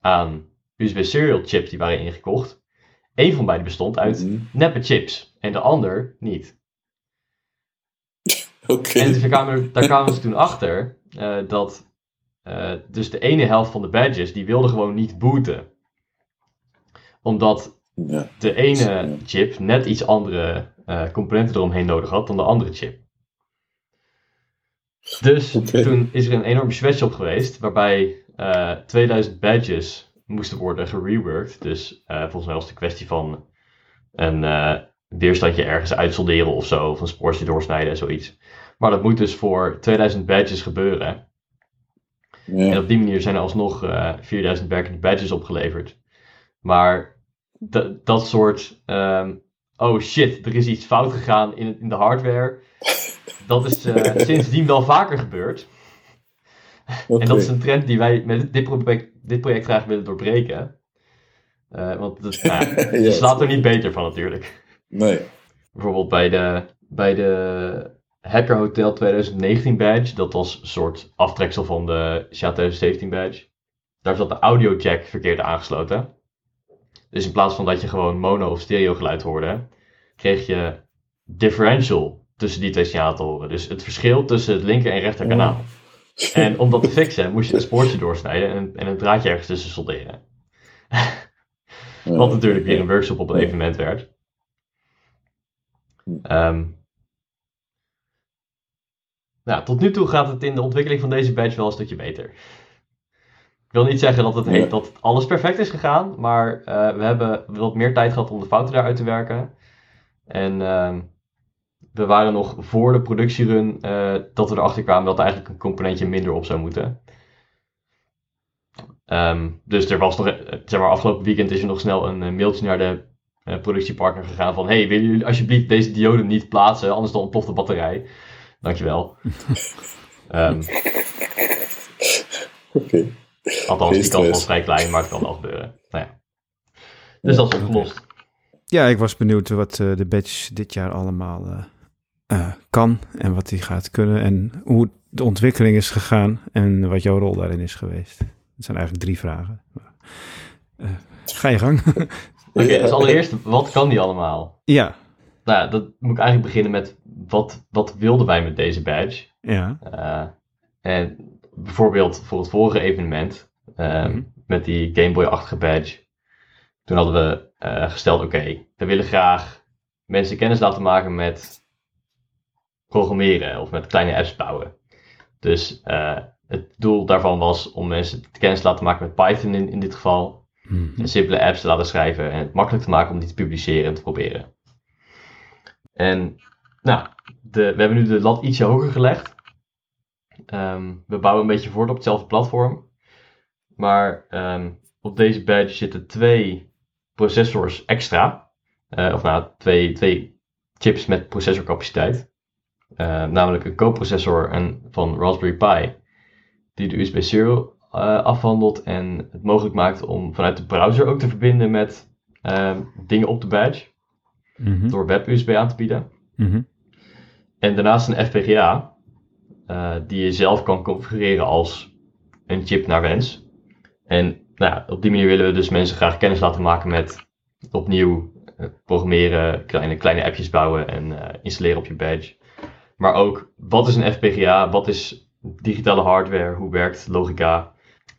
aan USB serial chips die waren ingekocht, één van beide bestond uit mm neppe chips en de ander niet. [LAUGHS] Oké. En dus daar kwamen, daar kwamen ze toen achter dat uh, dus de ene helft van de badges, die wilde gewoon niet booten. Omdat ja. de ene chip net iets andere uh, componenten eromheen nodig had dan de andere chip. Dus okay. toen is er een enorme switch op geweest, waarbij uh, eh, 2000 badges moesten worden gereworked. Dus volgens mij was het een kwestie van een weerstandje ergens uitsolderen of zo, of een spoortje doorsnijden, zoiets. Maar dat moet dus voor 2000 badges gebeuren. En op die manier zijn er alsnog uh, eh, 4000 werkende badges opgeleverd. Maar dat soort, um, oh shit, er is iets fout gegaan in, in de hardware. [LAUGHS] Dat is uh, [LAUGHS] sindsdien wel vaker gebeurd. Okay. En dat is een trend die wij met dit project, dit project graag willen doorbreken. Uh, want het, [LAUGHS] nou, slaat er niet beter van natuurlijk. Nee. Bijvoorbeeld bij de, bij de Hacker Hotel 2019 badge. Dat was een soort aftreksel van de SHA 2017 badge. Daar zat de audio jack verkeerd aangesloten. Dus in plaats van dat je gewoon mono of stereo geluid hoorde, kreeg je differential tussen die twee horen. Dus het verschil tussen het linker en rechter kanaal. En om dat te [LAUGHS] fixen, moest je een spoortje doorsnijden en, en een draadje ergens tussen solderen. Wat natuurlijk weer een workshop op een evenement werd. Um, nou, tot nu toe gaat het in de ontwikkeling van deze badge wel een stukje beter. Ik wil niet zeggen dat, het heet, dat alles perfect is gegaan, maar uh, we hebben wat meer tijd gehad om de fouten daaruit te werken. En uh, we waren nog voor de productierun uh, dat we erachter kwamen dat er eigenlijk een componentje minder op zou moeten. Um, dus er was nog, eh, zeg maar, afgelopen weekend is er nog snel een mailtje naar de uh, productiepartner gegaan van: Hey, willen jullie alsjeblieft deze diode niet plaatsen, anders dan ontploft de batterij. Dankjewel. um, [LAUGHS] Oké. Okay. Althans, die kans was vrij klein, maar het kan wel gebeuren. Nou ja. Dus dat is opgelost. Ja, ik was benieuwd wat uh, de badge dit jaar allemaal uh, uh, kan en wat hij gaat kunnen en hoe de ontwikkeling is gegaan en wat jouw rol daarin is geweest. Dat zijn eigenlijk drie vragen. ga je gang. [LAUGHS] Oké, okay, dus allereerst, wat kan die allemaal? Ja. Nou dat moet ik eigenlijk beginnen met wat, wat wilden wij met deze badge? Ja. en bijvoorbeeld voor het vorige evenement, mm-hmm. met die Game Boy-achtige badge, toen hadden we uh, gesteld, oké, okay, we willen graag mensen kennis laten maken met programmeren of met kleine apps bouwen. Dus uh, het doel daarvan was om mensen kennis te laten maken met Python in, in dit geval. Mm-hmm. En simpele apps te laten schrijven en het makkelijk te maken om die te publiceren en te proberen. En nou, de, we hebben nu de lat ietsje hoger gelegd. Um, we bouwen een beetje voort op hetzelfde platform. Maar um, op deze badge zitten twee processors extra. Uh, of nou, twee, twee chips met processorcapaciteit. Uh, namelijk een co-processor van Raspberry Pi. Die de USB serial uh, afhandelt en het mogelijk maakt om vanuit de browser ook te verbinden met uh, dingen op de badge. Mm -hmm. Door web-USB aan te bieden. Mm -hmm. En daarnaast een FPGA. die je zelf kan configureren als een chip naar wens. En nou, op die manier willen we dus mensen graag kennis laten maken met opnieuw programmeren, kleine, kleine appjes bouwen en installeren op je badge. Maar ook, wat is een FPGA? Wat is digitale hardware? Hoe werkt logica?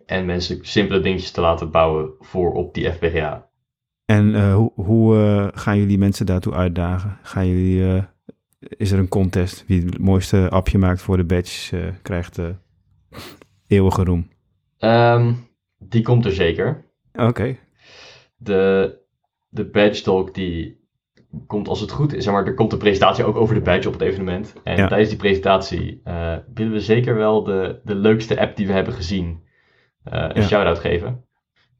En mensen simpele dingetjes te laten bouwen voor op die FPGA. En uh, hoe, hoe gaan jullie mensen daartoe uitdagen? Gaan jullie, is er een contest? Wie het mooiste appje maakt voor de badge krijgt eeuwige roem. Um, die komt er zeker. Oké. De, de badge talk die komt als het goed is. Zeg maar, er komt een presentatie ook over de badge op het evenement. En tijdens die presentatie uh, willen we zeker wel de, de leukste app die we hebben gezien uh, een ja. shout-out geven.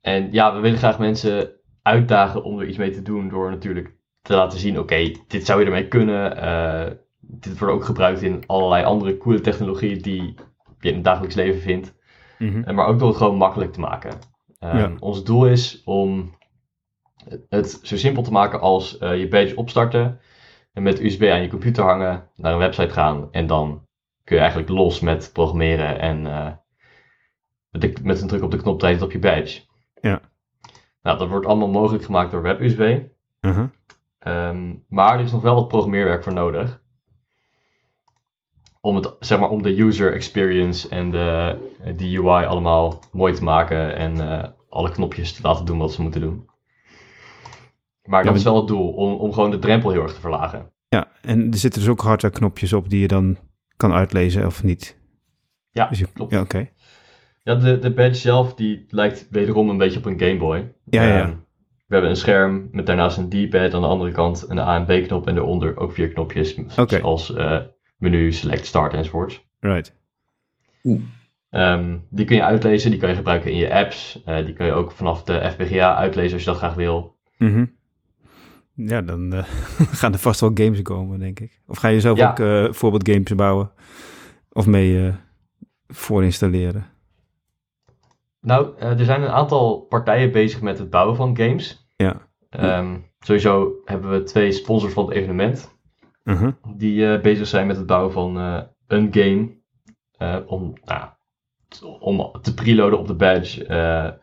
En ja, we willen graag mensen uitdagen om er iets mee te doen door natuurlijk te laten zien, oké, dit zou je ermee kunnen. Uh, dit wordt ook gebruikt in allerlei andere coole technologieën die je in het dagelijks leven vindt. Mm Maar ook door het gewoon makkelijk te maken. Um, Ons doel is om het zo simpel te maken als uh, je badge opstarten. En met USB aan je computer hangen, naar een website gaan. En dan kun je eigenlijk los met programmeren en uh, met, met, een druk op de knop draait op je badge. Ja. Nou, dat wordt allemaal mogelijk gemaakt door WebUSB. Uh -huh. um, maar er is nog wel wat programmeerwerk voor nodig om, het, zeg maar, om de user experience en de, de UI allemaal mooi te maken en uh, alle knopjes te laten doen wat ze moeten doen. Maar dat is wel het doel, om, om gewoon de drempel heel erg te verlagen. Ja, en er zitten dus ook hardware knopjes op die je dan kan uitlezen of niet. Ja, dus klopt. Ja, oké. Ja, de, de badge zelf die lijkt wederom een beetje op een Game Boy. Ja, ja. Um, we hebben een scherm met daarnaast een D-pad aan de andere kant, een A en B-knop en daaronder ook vier knopjes. Okay. Zoals uh, menu, select, start enzovoorts. Right. Um, die kun je uitlezen, die kan je gebruiken in je apps. Uh, die kun je ook vanaf de FPGA uitlezen als je dat graag wil. Mm -hmm. Ja, dan uh, [LAUGHS] gaan er vast wel games komen, denk ik. Of ga je zelf ja. ook uh, voorbeeldgames bouwen? Of mee voorinstalleren? Nou, er zijn een aantal partijen bezig met het bouwen van games. Ja. Um, sowieso hebben we twee sponsors van het evenement. Uh -huh. Die uh, bezig zijn met het bouwen van uh, een game. Uh, om, nou, om te preloaden op de badge.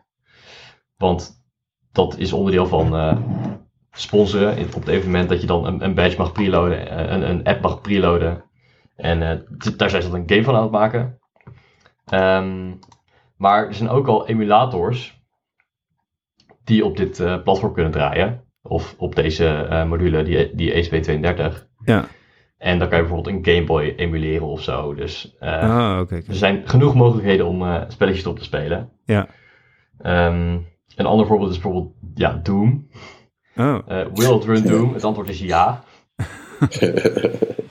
want dat is onderdeel van sponsoren op het evenement dat je dan een, een badge mag preloaden, een, een app mag preloaden. En daar zijn ze dan een game van aan het maken. Um, maar er zijn ook al emulators die op dit platform kunnen draaien. Of op deze module, die, die ESP32. Ja. En dan kan je bijvoorbeeld een Game Boy emuleren of zo. Dus uh, ah, okay, er zijn genoeg mogelijkheden om uh, spelletjes op te spelen. Ja. Um, een ander voorbeeld is bijvoorbeeld ja, Doom. Oh. Uh, will it run Doom? Het antwoord is ja. [LAUGHS]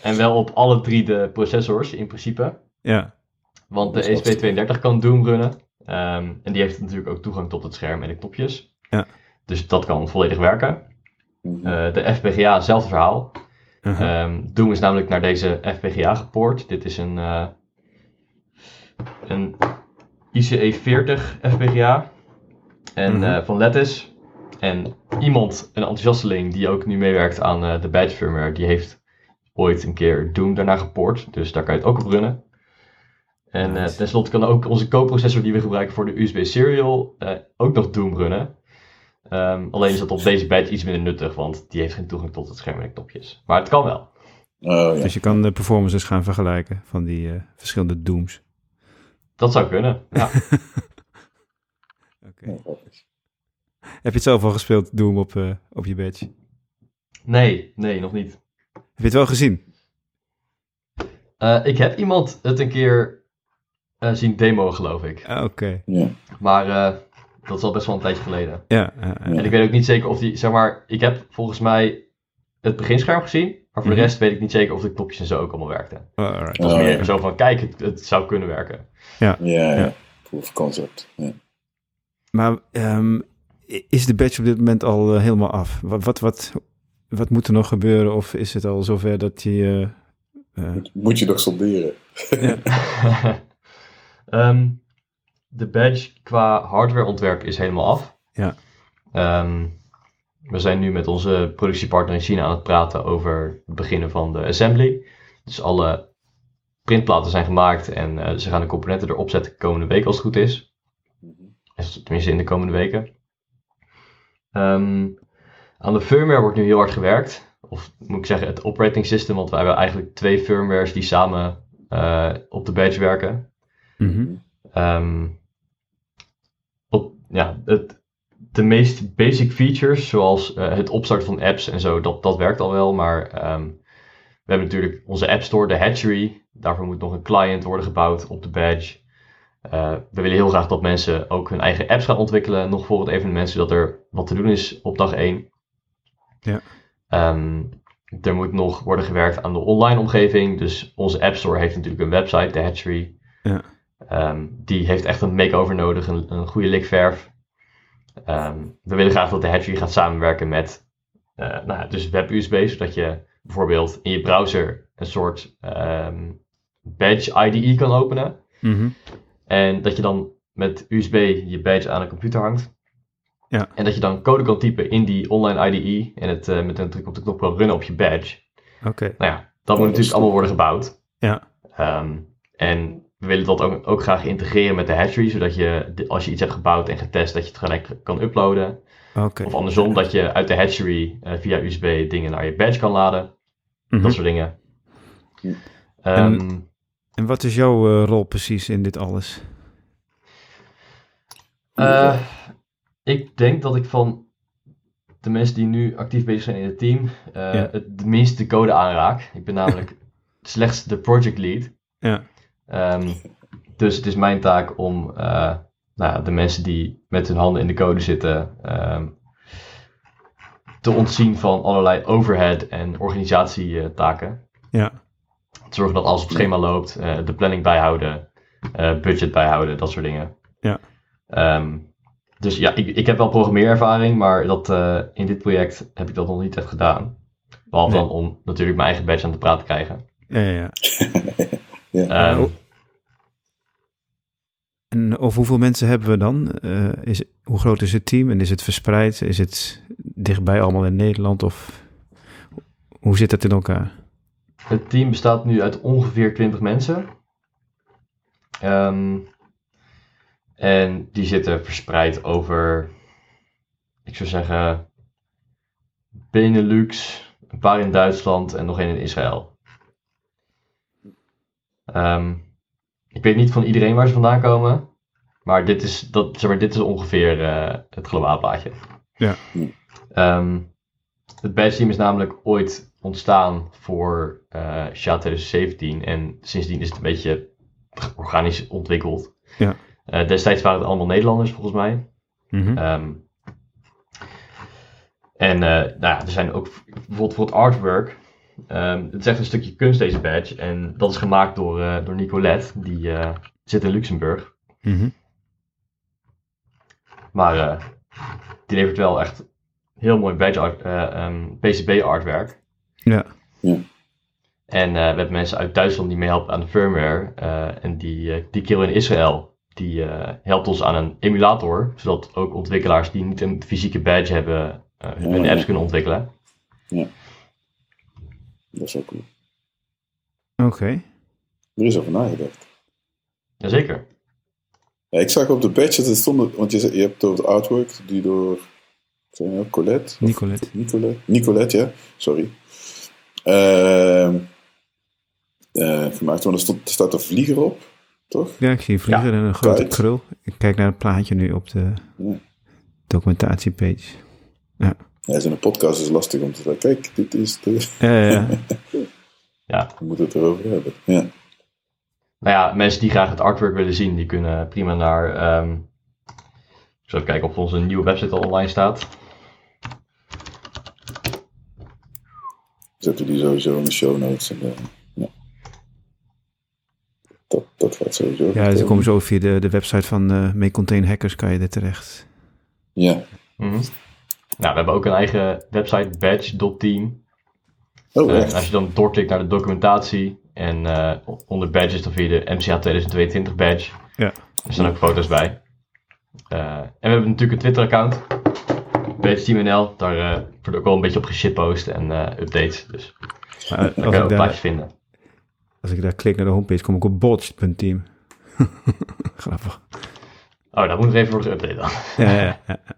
en wel op alle drie de processors in principe. Ja. Want de ESP32 kan Doom runnen. Um, en die heeft natuurlijk ook toegang tot het scherm en de knopjes. Ja. Dus dat kan volledig werken. Uh, de FPGA, hetzelfde verhaal. Uh -huh. um, Doom is namelijk naar deze FPGA gepoord. Dit is een, uh, een ICE 40 FPGA en, uh -huh. uh, van Lattice. En iemand, een enthousiasteling die ook nu meewerkt aan uh, de badge firmware, die heeft ooit een keer Doom daarna gepoord. Dus daar kan je het ook op runnen. En nice. tenslotte kan ook onze co-processor die we gebruiken voor de USB serial ook nog Doom runnen. Um, alleen is dat op deze badge iets minder nuttig, want die heeft geen toegang tot het scherm en de knopjes. Maar het kan wel. Oh, ja. Dus je kan de performances gaan vergelijken van die uh, verschillende Dooms. Dat zou kunnen, ja. [LAUGHS] Oké. Okay. Heb je het zelf al gespeeld, Doom, op, uh, op je badge? Nee, nee, nog niet. Heb je het wel gezien? Uh, ik heb iemand het een keer zien demo, geloof ik. Ah, Oké. Okay. Maar dat is al best wel een tijdje geleden. Ja. En ik weet ook niet zeker of die, zeg maar, ik heb volgens mij het beginscherm gezien, maar voor mm -hmm. de rest weet ik niet zeker of de knopjes en zo ook allemaal werkten. Oh. Het was meer oh, zo van, kijk, het, het, zou kunnen werken. Ja, ja, ja. proof concept. Ja. Maar um, is de badge op dit moment al uh, helemaal af? Wat, wat, wat, wat moet er nog gebeuren? Of is het al zover dat je... Uh, uh... Moet, moet je nog solderen? Ja. um, [LAUGHS] [LAUGHS] de badge qua hardwareontwerp is helemaal af. Ja. Um, we zijn nu met onze productiepartner in China aan het praten over het beginnen van de assembly. Dus alle printplaten zijn gemaakt en uh, ze gaan de componenten erop zetten komende week als het goed is. Tenminste in de komende weken. Um, aan de firmware wordt nu heel hard gewerkt. Of moet ik zeggen het operating system, want wij hebben eigenlijk twee firmwares die samen uh, op de badge werken. Mm -hmm. um, op, ja, het, de meest basic features, zoals uh, het opstarten van apps en zo, dat, dat werkt al wel. Maar um, we hebben natuurlijk onze App Store, de Hatchery. Daarvoor moet nog een client worden gebouwd op de badge. Uh, we willen heel graag dat mensen ook hun eigen apps gaan ontwikkelen, nog voor het evenement, zodat er wat te doen is op dag 1. Ja. Um, er moet nog worden gewerkt aan de online omgeving. Dus onze App Store heeft natuurlijk een website, de Hatchery. Ja. Um, die heeft echt een makeover nodig, een, een goede likverf. Um, we willen graag dat de Hatchery gaat samenwerken met uh, nou, dus web-USB, zodat je bijvoorbeeld in je browser een soort badge IDE kan openen. Mm -hmm. En dat je dan met USB je badge aan een computer hangt. Ja. En dat je dan code kan typen in die online IDE en het uh, met een druk op de knop kan runnen op je badge. Oké. Okay. Nou ja, dat moet natuurlijk allemaal worden gebouwd. Ja. Um, en we willen dat ook, ook, graag integreren met de hatchery, zodat je als je iets hebt gebouwd en getest, dat je het gelijk kan uploaden. Okay. Of andersom, dat je uit de hatchery uh, via USB dingen naar je badge kan laden. Mm -hmm. Dat soort dingen. Um, en, en, wat is jouw uh, rol precies in dit alles? Uh, ik denk dat ik van de mensen die nu actief bezig zijn in het team, ja. het de minste code aanraak. Ik ben namelijk [LAUGHS] slechts de project lead. Ja. Um, dus het is mijn taak om uh, nou, de mensen die met hun handen in de code zitten um, te ontzien van allerlei overhead en organisatietaken. Ja. Zorgen dat alles op schema loopt, uh, de planning bijhouden, uh, budget bijhouden, dat soort dingen. Ja. Um, dus ja, ik, ik heb wel programmeerervaring, maar dat, in dit project heb ik dat nog niet echt gedaan. Behalve nee. dan om natuurlijk mijn eigen badge aan de praat te krijgen. Ja, ja, ja. [LAUGHS] ja. Um, en of hoeveel mensen hebben we dan? Uh, is, hoe groot is het team en is het verspreid? Is het dichtbij allemaal in Nederland of hoe zit het in elkaar? Het team bestaat nu uit ongeveer 20 mensen. Um, en die zitten verspreid over ik zou zeggen, Benelux, een paar in Duitsland en nog één in Israël. Ehm, ik weet niet van iedereen waar ze vandaan komen. Maar dit is, dat, zeg maar, dit is ongeveer uh, het globaal plaatje. Ja. Um, het badge team is namelijk ooit ontstaan voor uh, SHA 2017. En sindsdien is het een beetje organisch ontwikkeld. Ja. Uh, destijds waren het allemaal Nederlanders volgens mij. Mm -hmm. um, en nou ja, er zijn ook bijvoorbeeld voor het artwork. Um, het is echt een stukje kunst deze badge. En dat is gemaakt door, uh, door Nicolette. Die uh, zit in Luxemburg. Mm -hmm. Maar die levert wel echt heel mooi badge art, um, PCB artwerk. Ja. ja. En we hebben mensen uit Duitsland die meehelpen aan de firmware. en die, die kill in Israël. Die helpt ons aan een emulator. Zodat ook ontwikkelaars die niet een fysieke badge hebben. hun apps kunnen ontwikkelen. Ja. Dat is ook cool. Oké. Okay. Er is over nagedacht. Jazeker. Ja, ik zag op de badge, dat stond, want je, je hebt over het artwork, die door, nou, Colette? Nicolette. Nicolette, Nicolette, ja, sorry. Uh, uh, gemaakt, want er, stond, er staat een vlieger op, toch? Ja, ik zie een vlieger Ja. en een grote krul. Ik kijk naar het plaatje nu op de Ja. documentatiepage. Ja, Ja, in een podcast is lastig om te zeggen, kijk, dit is de... ja, ja. ja. [LAUGHS] Ja. We moeten het erover hebben. Ja, Nou ja, mensen die graag het artwork willen zien, die kunnen prima naar. ehm ik zal even kijken of onze nieuwe website al online staat. Zetten we die sowieso in de show notes. En, eh, ja. dat, dat gaat sowieso. ja ze komen zo via de, de website van eh May Contain Hackers kan je er terecht. Ja. Mhm. Nou, we hebben ook een eigen website, badge.team. Oh, Eh, en als je dan doorklikt naar de documentatie en eh, onder badges, dan vind je de MCA 2022 badge. Ja. Er staan ook foto's bij. Eh, en we hebben natuurlijk een Twitter-account, badgeteam.nl. Daar eh, wordt ook wel een beetje op geshitpost en eh, updates. Dus Maar daar als, kan je ik ook daar, plaatjes vinden. als ik daar klik naar de homepage, kom ik op botched.team. [LAUGHS] Grappig. Oh, dat moet nog even worden geüpdate dan. [LAUGHS] Ja, ja, ja, ja.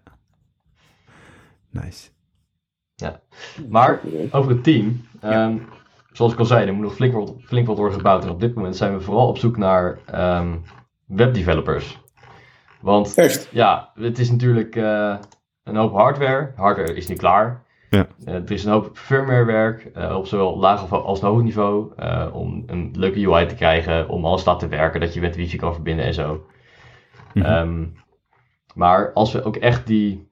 Nice. Maar over het team. ehm, zoals ik al zei, er moet nog flink wat, flink wat worden gebouwd. En op dit moment zijn we vooral op zoek naar ehm, webdevelopers. Want Echt? ja, het is natuurlijk eh, een hoop hardware. Hardware is niet klaar. Ja. Eh, er is een hoop firmwarewerk eh, op zowel laag als hoog niveau. eh, om een leuke UI te krijgen, om alles te laten werken, dat je met wifi kan verbinden en zo. Mhm. Ehm, maar als we ook echt die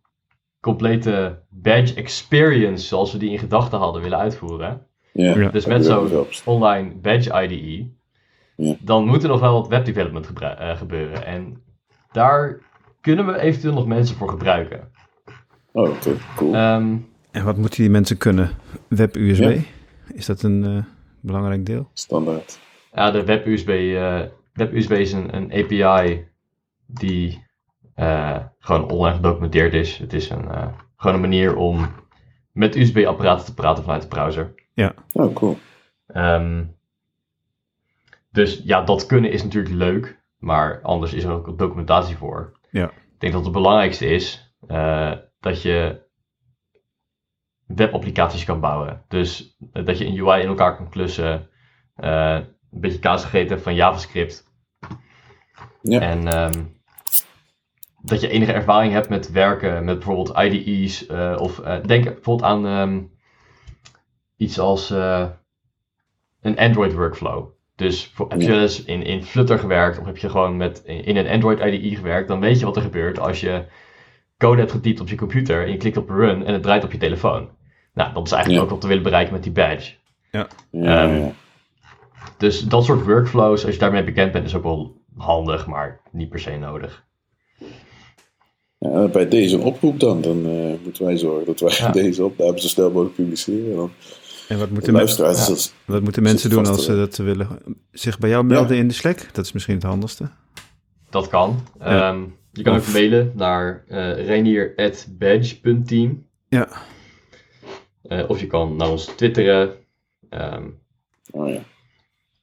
complete badge experience, zoals we die in gedachten hadden, willen uitvoeren. Ja. Ja. Dus met zo'n online badge IDE. Ja. Dan moet er nog wel wat webdevelopment gebru- gebeuren. En daar kunnen we eventueel nog mensen voor gebruiken. Oh, oké, cool. Ehm, En wat moeten die mensen kunnen? Web-USB? Ja. Is dat een eh, belangrijk deel? Standaard. ja, de WebUSB, eh WebUSB is een, een API die eh, gewoon online gedocumenteerd is. Het is een, eh, gewoon een manier om met USB-apparaten te praten vanuit de browser. Oh, cool. Ehm, dus ja, dat kunnen is natuurlijk leuk, maar anders is er ook documentatie voor. Ja. Ik denk dat het belangrijkste is eh, dat je webapplicaties kan bouwen. Dus eh, dat je een UI in elkaar kan klussen, eh, een beetje kaas gegeten van JavaScript. Ja. En ehm, dat je enige ervaring hebt met werken met bijvoorbeeld IDE's. eh, of denk bijvoorbeeld aan ehm, iets als een Android workflow. Dus voor, heb je Ja. in, in Flutter gewerkt of heb je gewoon met, in een Android IDE gewerkt, dan weet je wat er gebeurt als je code hebt getypt op je computer en je klikt op run en het draait op je telefoon. Nou, dat is eigenlijk Ja. ook wat we willen bereiken met die badge. Ja, Ehm. Dus dat soort workflows, als je daarmee bekend bent, is ook wel handig, maar niet per se nodig. Ja, bij deze oproep dan. Dan eh, moeten wij zorgen dat wij Ja. deze opname zo snel mogelijk publiceren. En dan En wat moeten, men- luisteraars is ja. dat- wat moeten mensen doen als ze dat willen? Zich bij jou melden in de Slack? Dat is misschien het handigste. Dat kan. Ja. Je kan Of- ook mailen naar uh, reinier.badge.team. Ja. Eh, of je kan naar ons twitteren. Ehm, Oh ja. we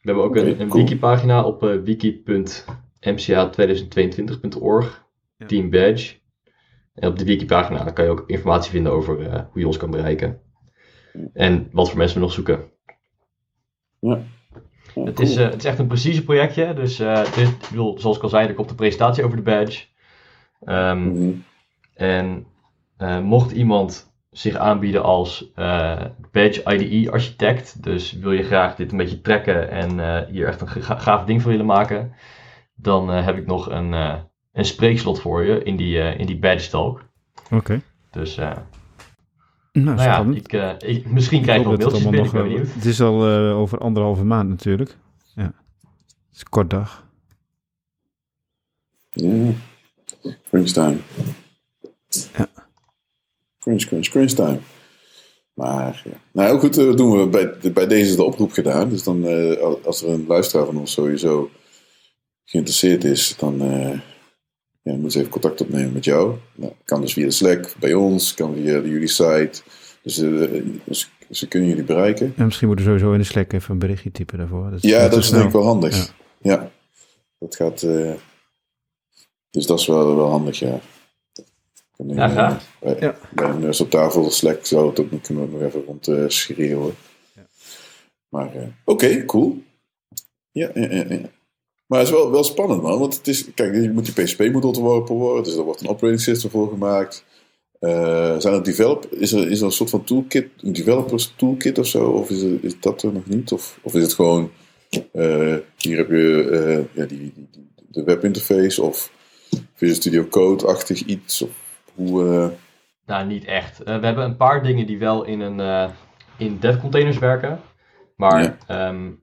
hebben ook een, een cool. wikipagina op eh, wiki.mca2022.org. Ja. Team Badge. En op de wiki-pagina kan je ook informatie vinden over hoe je ons kan bereiken. En wat voor mensen we nog zoeken. Ja. het, is, het is echt een precieze projectje. Dus dit, ik bedoel, zoals ik al zei, er komt de presentatie over de badge. Ehm, mhm. En mocht iemand zich aanbieden als uh, badge IDE architect. Dus wil je graag dit een beetje trekken en uh, hier echt een gaaf ding van willen maken. Dan uh, heb ik nog een, een spreekslot voor je in die, in die badge talk. Oké. Dus nou, nou ja, ik, ik, misschien krijg ik nog mailtjes binnen, nog, ik ben benieuwd. Het is al over anderhalve maand natuurlijk. Ja. Het is een kort dag. Ja. Springtime. Ja. Crunch, crunch, crunch time. Maar ja. Nou, goed, dat doen we bij, bij deze de oproep gedaan. Dus dan, uh, als er een luisteraar van ons sowieso geïnteresseerd is, dan uh, ja, moet ze even contact opnemen met jou. Nou, kan dus via de Slack bij ons, kan via de jullie site. Dus, uh, dus ze kunnen jullie bereiken. En misschien moeten we sowieso in de Slack even een berichtje typen daarvoor. Dat ja, dat is denk ik wel handig. Ja, ja. dat gaat. Dus dat is wel, wel handig, ja. Ja, graag. Bij, ja. bij een nurse op tafel Slack zou het ook kunnen nog even rond uh, schreeuwen. Ja. Maar uh, oké, okay, cool. Ja, ja, ja, ja. Maar het is wel, wel spannend, man. Want het is, kijk, je moet die PSP moet ontworpen worden. Dus er wordt een operating system voor gemaakt. Uh, zijn er develop, is, er, is er een soort van toolkit, een developers toolkit of zo? Of is, er, is dat er nog niet? Of, of is het gewoon, uh, hier heb je ja, die, die, de webinterface of Visual Studio Code-achtig iets? Of, hoe, uh... Nou, niet echt. Uh, we hebben een paar dingen die wel in, een, uh, in dev containers werken. Maar ja. um,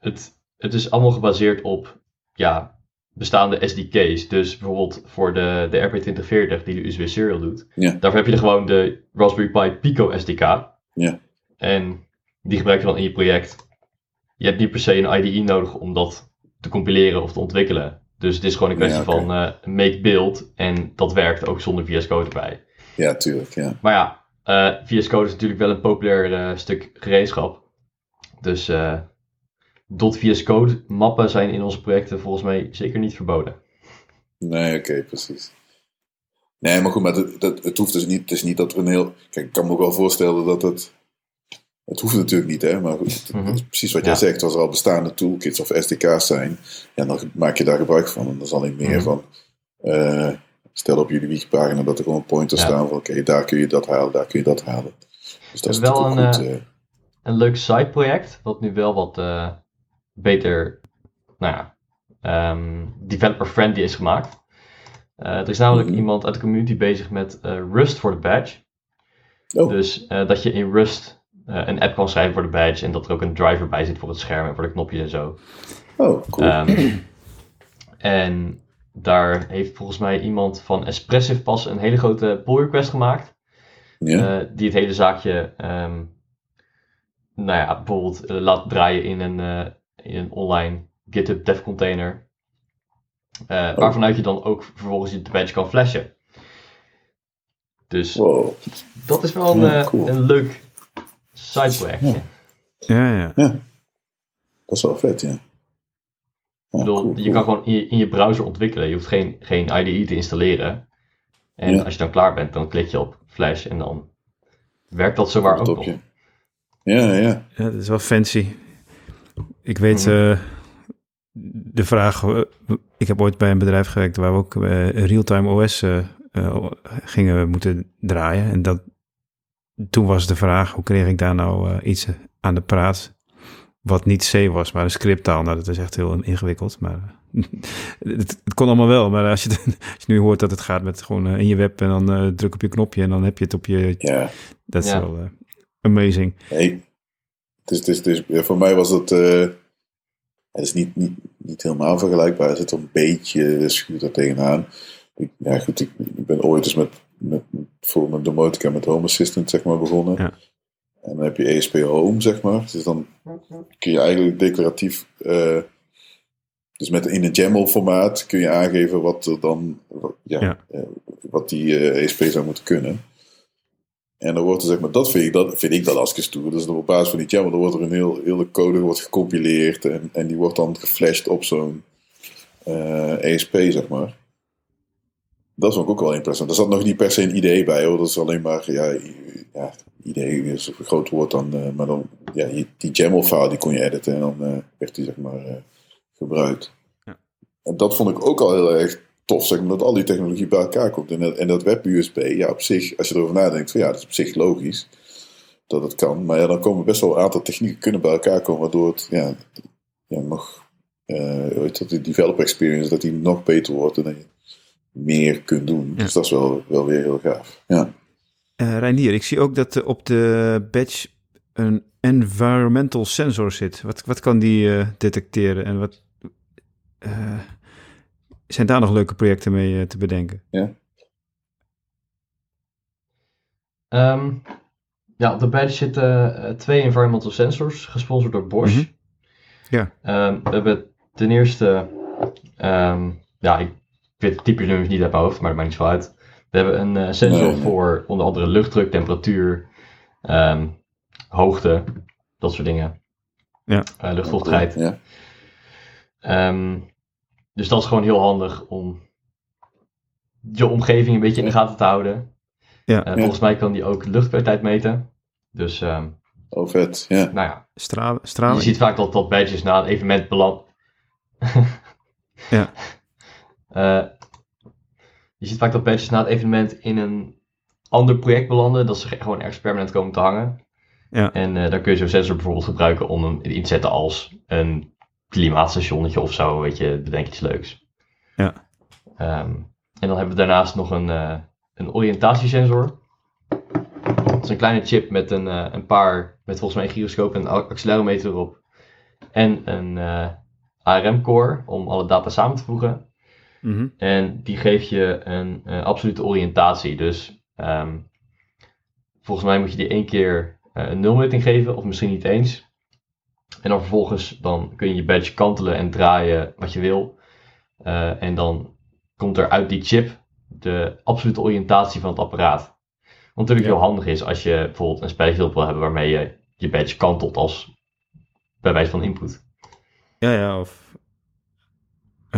het, het is allemaal gebaseerd op ja, bestaande SDK's. Dus bijvoorbeeld voor de, de RP2040 die de USB Serial doet. Ja. Daarvoor heb je gewoon de Raspberry Pi Pico SDK. Ja. En die gebruik je dan in je project. Je hebt niet per se een IDE nodig om dat te compileren of te ontwikkelen. Dus het is gewoon een kwestie van uh, make build. En dat werkt ook zonder VS Code erbij. Ja, tuurlijk. Ja. Maar ja, uh, eh, VS Code is natuurlijk wel een populair uh, stuk gereedschap. Dus dot VS Code mappen zijn in onze projecten volgens mij zeker niet verboden. Nee, oké, precies. Nee, maar goed, maar dat, dat, het hoeft dus niet, het is niet dat we een heel... Kijk, ik kan me ook wel voorstellen dat het het hoeft natuurlijk niet, hè? maar goed, mm precies wat jij zegt. Als er al bestaande toolkits of SDK's zijn, ja, dan maak je daar gebruik van. En dan zal ik meer mhm. van, uh, stel op jullie wikipagina dat er gewoon pointers staan van, oké, daar kun je dat halen, daar kun je dat halen. Dus dat is wel een, goed, uh, een leuk side-project, wat nu wel wat uh, beter, nou ja, um, developer-friendly is gemaakt. er is namelijk mhm. iemand uit de community bezig met Rust voor de badge. Oh. Dus dat je in Rust een app kan schrijven voor de badge en dat er ook een driver bij zit voor het scherm en voor de knopjes en zo. Oh, cool. Um, [CLEARS THROAT] en daar heeft volgens mij iemand van Espressive pas een hele grote pull request gemaakt. Ja. Uh, die het hele zaakje, um, nou ja, bijvoorbeeld uh, laat draaien in een, uh, in een online GitHub dev container. Oh. Waarvanuit je dan ook vervolgens de badge kan flashen. Dus wow. dat is wel een, ja, cool. een leuk sideprojectje. Ja. ja, ja. Dat is wel vet, ja. Ik bedoel, je kan gewoon in je, in je, browser ontwikkelen. Je hoeft geen, geen IDE te installeren. En als je dan klaar bent, dan klik je op Flash en dan werkt dat zomaar ook op. Ja, ja. Ja, dat is wel fancy. Ik weet uh, de vraag... Uh, ik heb ooit bij een bedrijf gewerkt waar we ook uh, real-time OS gingen moeten draaien. En dat, toen was de vraag, hoe kreeg ik daar nou uh, iets aan de praat wat niet C was, maar een scripttaal. Nou, dat is echt heel ingewikkeld, maar [LAUGHS] het, het, kon allemaal wel. Maar als je, [LAUGHS] als je nu hoort dat het gaat met gewoon uh, in je web en dan uh, druk op je knopje en dan heb je het op je... Ja. Dat is ja. wel amazing. Hey, het is, het is, voor mij was het... het is niet, niet, niet helemaal vergelijkbaar. Er zit een beetje schuur er tegenaan. Ik, ja, goed, ik, ik ben ooit eens met met, voor mijn domotica met Home Assistant zeg maar, begonnen. Ja. En dan heb je ESP Home, zeg maar. Dus dan kun je eigenlijk declaratief, uh, dus met in een YAML formaat kun je aangeven wat er dan, ja, ja. Uh, wat die uh, eh, ESP zou moeten kunnen. En dan wordt er zeg maar, dat vind ik, dat, vind ik dat als. Dus op basis van die YAML, dan wordt er een heel, hele code wordt gecompileerd en, en die wordt dan geflasht op zo'n ESP, zeg maar. Dat vond ik ook wel interessant. Er zat nog niet per se een idee bij hoor. Dat is alleen maar, ja, ja idee is een groot woord dan. Uh, maar dan, ja, die YAML file die kon je editen en dan uh, werd die zeg maar uh, gebruikt. Ja. En dat vond ik ook al heel erg tof, zeg maar, dat al die technologie bij elkaar komt. En dat, en dat web-USB, ja, op zich, als je erover nadenkt, van, ja, dat is op zich logisch dat het kan. Maar ja, dan komen best wel een aantal technieken kunnen bij elkaar komen, waardoor het ja, ja, nog, weet dat, de developer experience, dat die nog beter wordt en meer kunt doen. Dus dat is wel, wel weer heel gaaf. Ja. Uh, Reinier, ik zie ook dat op de badge een environmental sensor zit. Wat, wat kan die uh, detecteren en wat zijn daar nog leuke projecten mee te bedenken? Ja. Um, ja, op de badge zitten twee environmental sensors, gesponsord door Bosch. Mm Ja. Um, we hebben ten eerste, um, ja, ik weet het type nummers niet uit mijn hoofd, maar dat maakt niet zo uit. We hebben een uh, sensor voor onder andere luchtdruk, temperatuur, um, hoogte, dat soort dingen. Ja. Uh, luchtvochtigheid. Ja. dus dat is gewoon heel handig om je omgeving een beetje in de gaten te houden. Ja. Uh, volgens mij kan die ook luchtkwaliteit meten. Dus, um, oh, vet, ja. Nou ja. Stralen, stralen. Je ziet vaak dat, dat badges na een evenement beland. ja. [LAUGHS] Uh, je ziet vaak dat badges na het evenement in een ander project belanden. Dat ze gewoon ergens permanent komen te hangen. Ja. En uh, dan kun je zo'n sensor bijvoorbeeld gebruiken om hem in te zetten als een klimaatstationnetje of zo. Weet je, bedenk iets leuks. Ja. Um, en dan hebben we daarnaast nog een, uh, een oriëntatiesensor. Dat is een kleine chip met een, uh, een paar, met volgens mij een gyroscoop en een accelerometer erop. En een ARM-core om alle data samen te voegen. Mm -hmm. En die geeft je een uh, absolute oriëntatie. Dus um, volgens mij moet je die één keer een nulmeting geven, of misschien niet eens. En dan vervolgens dan kun je je badge kantelen en draaien wat je wil. en dan komt er uit die chip de absolute oriëntatie van het apparaat. Wat natuurlijk ja. heel handig is als je bijvoorbeeld een spelletje wil hebben waarmee je je badge kantelt als bij wijze van input. Ja, ja, of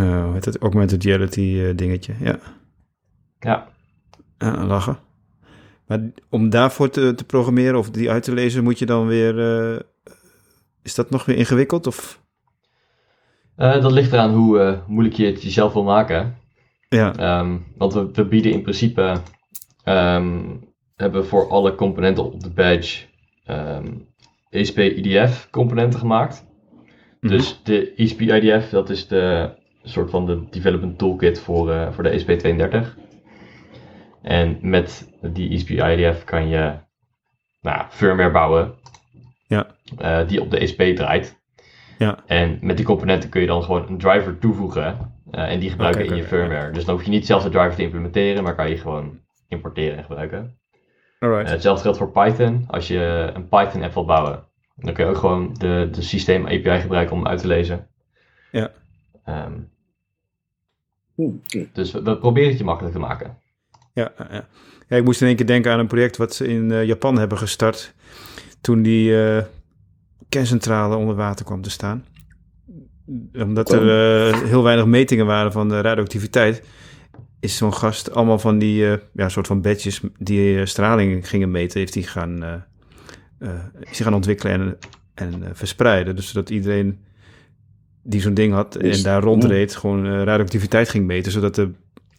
hoe heet het, augmented reality uh, dingetje, ja. Ja. Lachen. Maar om daarvoor te, te, programmeren of die uit te lezen, moet je dan weer, uh, is dat nog weer ingewikkeld of? dat ligt eraan hoe moeilijk je het jezelf wil maken. Ja. Um, want we, we, bieden in principe um, hebben voor alle componenten op de badge um, ESP-IDF componenten gemaakt. Mm-hmm. Dus de ESP-IDF, dat is de soort van de development toolkit voor, uh, voor de ESP32. En met die ESP-IDF kan je nou, firmware bouwen ja. uh, die op de ESP draait. Ja. En met die componenten kun je dan gewoon een driver toevoegen uh, en die gebruiken okay, in je firmware. Dus dan hoef je niet zelf de driver te implementeren, maar kan je gewoon importeren en gebruiken. Alright. Hetzelfde geldt voor Python. Als je een Python app wil bouwen, dan kun je ook gewoon de, de systeem API gebruiken om uit te lezen. Ja. Um, okay. Dus we, we, proberen het je makkelijk te maken. Ja, ja. ja, ik moest in één keer denken aan een project wat ze in uh, Japan hebben gestart. Toen die uh, kerncentrale onder water kwam te staan. Omdat er uh, heel weinig metingen waren van de radioactiviteit is zo'n gast allemaal van die uh, ja, soort van badges die uh, straling gingen meten, heeft hij gaan, uh, is gaan ontwikkelen en, en verspreiden. Dus zodat iedereen die zo'n ding had is, en daar rondreed, gewoon radioactiviteit ging meten, zodat de,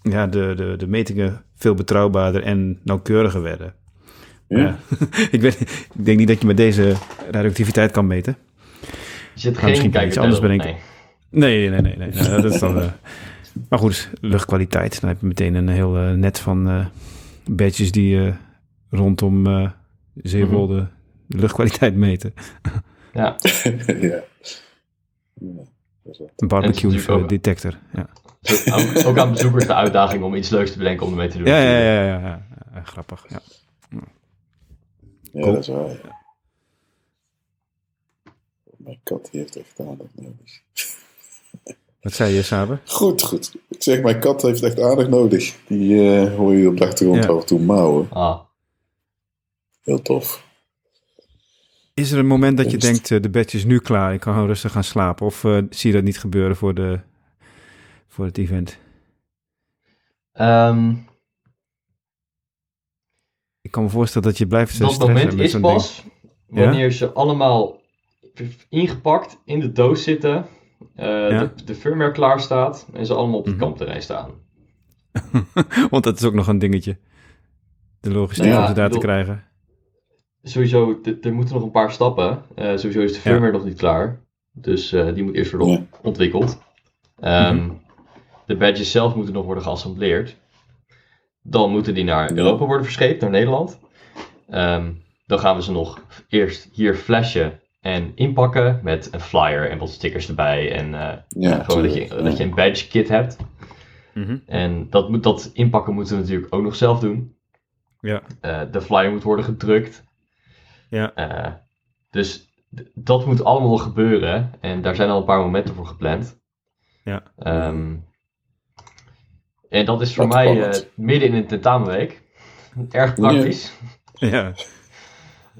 ja, de, de, de metingen veel betrouwbaarder en nauwkeuriger werden. Ja. ja. [LAUGHS] ik, weet, ik denk niet dat je met deze radioactiviteit kan meten. Je zit geen misschien kan iets anders bedenken. Nee, nee, nee, nee. nee, dat is dan. Maar goed, luchtkwaliteit. Dan heb je meteen een heel uh, net van uh, badges die uh, rondom uh, Zeewolde mm -hmm. de luchtkwaliteit meten. ja. [LAUGHS] ja. Een barbecue ook, detector. Ja. Ook, ook, aan bezoekers de uitdaging om iets leuks te bedenken om ermee te doen. Ja, ja, ja, ja, ja. grappig. Ja, ja cool. dat is waar. Ja. Mijn kat die heeft echt aandacht nodig. Wat zei je, Saber? Goed, goed. Ik zeg, mijn kat heeft echt aandacht nodig. Die uh, hoor je op de achtergrond ja. af en toe mouwen. Ah. Heel tof. Is er een moment dat je denkt, uh, de bedje is nu klaar, ik kan gewoon rustig gaan slapen? Of uh, zie je dat niet gebeuren voor, de, voor het event? Um, ik kan me voorstellen dat je blijft Dat moment is pas wanneer ze allemaal ingepakt in de doos zitten, uh, de, de firmware klaar staat en ze allemaal op het mm kampterrein staan. [LAUGHS] Want dat is ook nog een dingetje. De logistiek nou om ze daar te krijgen. Sowieso, er moeten nog een paar stappen. Uh, sowieso is de firmware nog niet klaar. Dus uh, die moet eerst worden ontwikkeld. Um, De badges zelf moeten nog worden geassembleerd. Dan moeten die naar Europa worden verscheept, naar Nederland. Um, dan gaan we ze nog eerst hier flashen en inpakken met een flyer en wat stickers erbij. En uh, ja, gewoon dat je, dat je een badge kit hebt. Mm En dat, moet, dat inpakken moeten we natuurlijk ook nog zelf doen. Ja. Uh, de flyer moet worden gedrukt. Ja. Uh, dus dat moet allemaal gebeuren. En daar zijn al een paar momenten voor gepland. Ja. Um, en dat is voor mij uh, midden in een tentamenweek. Erg praktisch. Ja.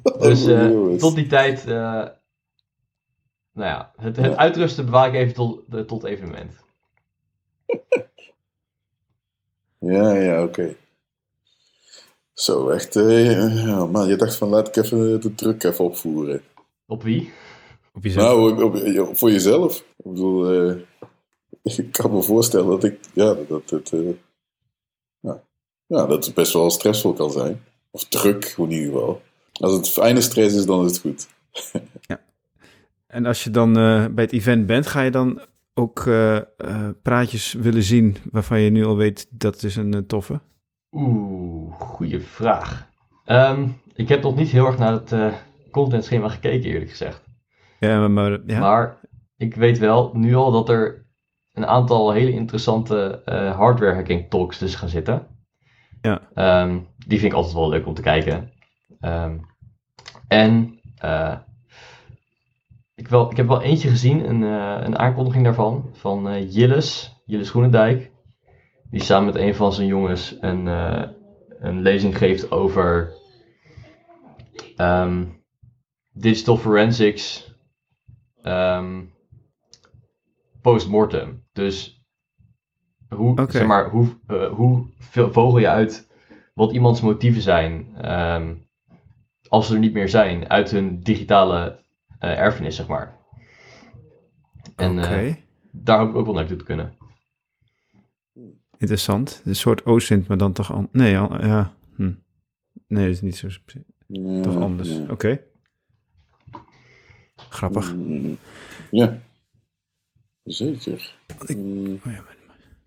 [LAUGHS] dus uh, tot die tijd, uh, nou ja, het, het ja. uitrusten bewaar ik even tot, tot evenement. [LAUGHS] ja, ja, oké. Okay. Zo, echt. Uh, man, je dacht van laat ik even de druk even opvoeren. Op wie? Op jezelf? Nou, op, op, voor jezelf. Ik bedoel, [LAUGHS] ik kan me voorstellen dat ik, ja, dat het, uh, ja, ja, dat het best wel stressvol kan zijn. Of druk, in ieder geval. Als het fijne stress is, dan is het goed. [LAUGHS] ja. En als je dan uh, bij het event bent, ga je dan ook uh, praatjes willen zien waarvan je nu al weet dat is een toffe? Oeh, goede vraag. Um, ik heb nog niet heel erg naar het contentschema gekeken, eerlijk gezegd. Ja, maar, ja. maar ik weet wel nu al dat er een aantal hele interessante uh, hardware hacking talks dus gaan zitten. Ja. Um, die vind ik altijd wel leuk om te kijken. Um, en uh, ik, wel, ik heb wel eentje gezien, een, uh, een aankondiging daarvan, van uh, Jilles, Jilles Groenendijk. Die samen met een van zijn jongens een, een lezing geeft over um, digital forensics. Um, post-mortem. Dus hoe, zeg maar, hoe, uh, hoe vogel je uit wat iemands motieven zijn um, als ze er niet meer zijn uit hun digitale uh, erfenis, zeg maar. En okay. uh, daar hoop ik ook wel naartoe te kunnen. Interessant. Een soort OSINT, maar dan toch... An nee, ja. Hm. Nee, dat is niet zo... Toch anders. Oké. Okay. Grappig. Ja. Zeker. Mm. Oh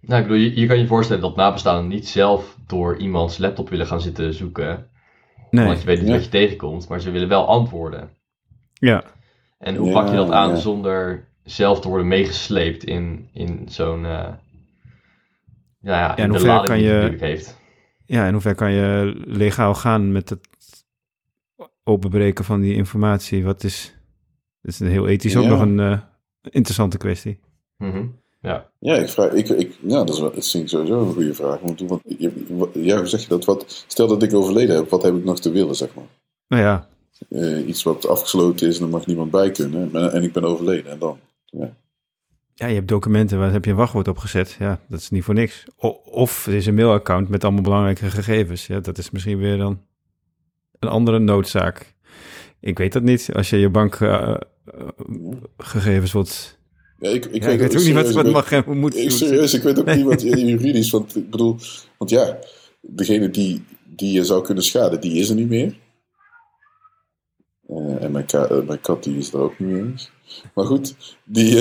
nou, ik bedoel, je, je, kan je voorstellen dat nabestaanden niet zelf door iemands laptop willen gaan zitten zoeken. Nee. Want je weet niet wat je tegenkomt, maar ze willen wel antwoorden. Ja. En hoe pak je dat aan zonder zelf te worden meegesleept in, in zo'n. Uh, ja, ja, in de lading kan je, heeft. Ja, en hoe ver kan je legaal gaan met het openbreken van die informatie? Wat is. Dat is heel ethisch ook nog een uh, interessante kwestie. Mm Ja. Ja, ik vraag, ik, ik, ja, dat is, dat vind ik sowieso een goede vraag. Want, want ja, hoe zeg je dat? Wat, stel dat ik overleden heb, wat heb ik nog te willen, zeg maar? Nou ja. Uh, iets wat afgesloten is en er mag niemand bij kunnen. En ik ben overleden en dan. Ja. Ja, je hebt documenten, waar heb je een wachtwoord op gezet? Ja, dat is niet voor niks. of er is een mailaccount met allemaal belangrijke gegevens. Ja, dat is misschien weer dan een andere noodzaak. Ik weet dat niet. Als je je bankgegevens uh, wordt ja, ik, ik, ja, weet, ook niet wat, wat mag en moet ik, Serieus, ik weet ook niet wat [LAUGHS] juridisch, want ik bedoel, want ja, degene die, die je zou kunnen schaden, die is er niet meer. Uh, en mijn, ka uh, mijn, kat die is er ook niet meer eens. Maar goed, die,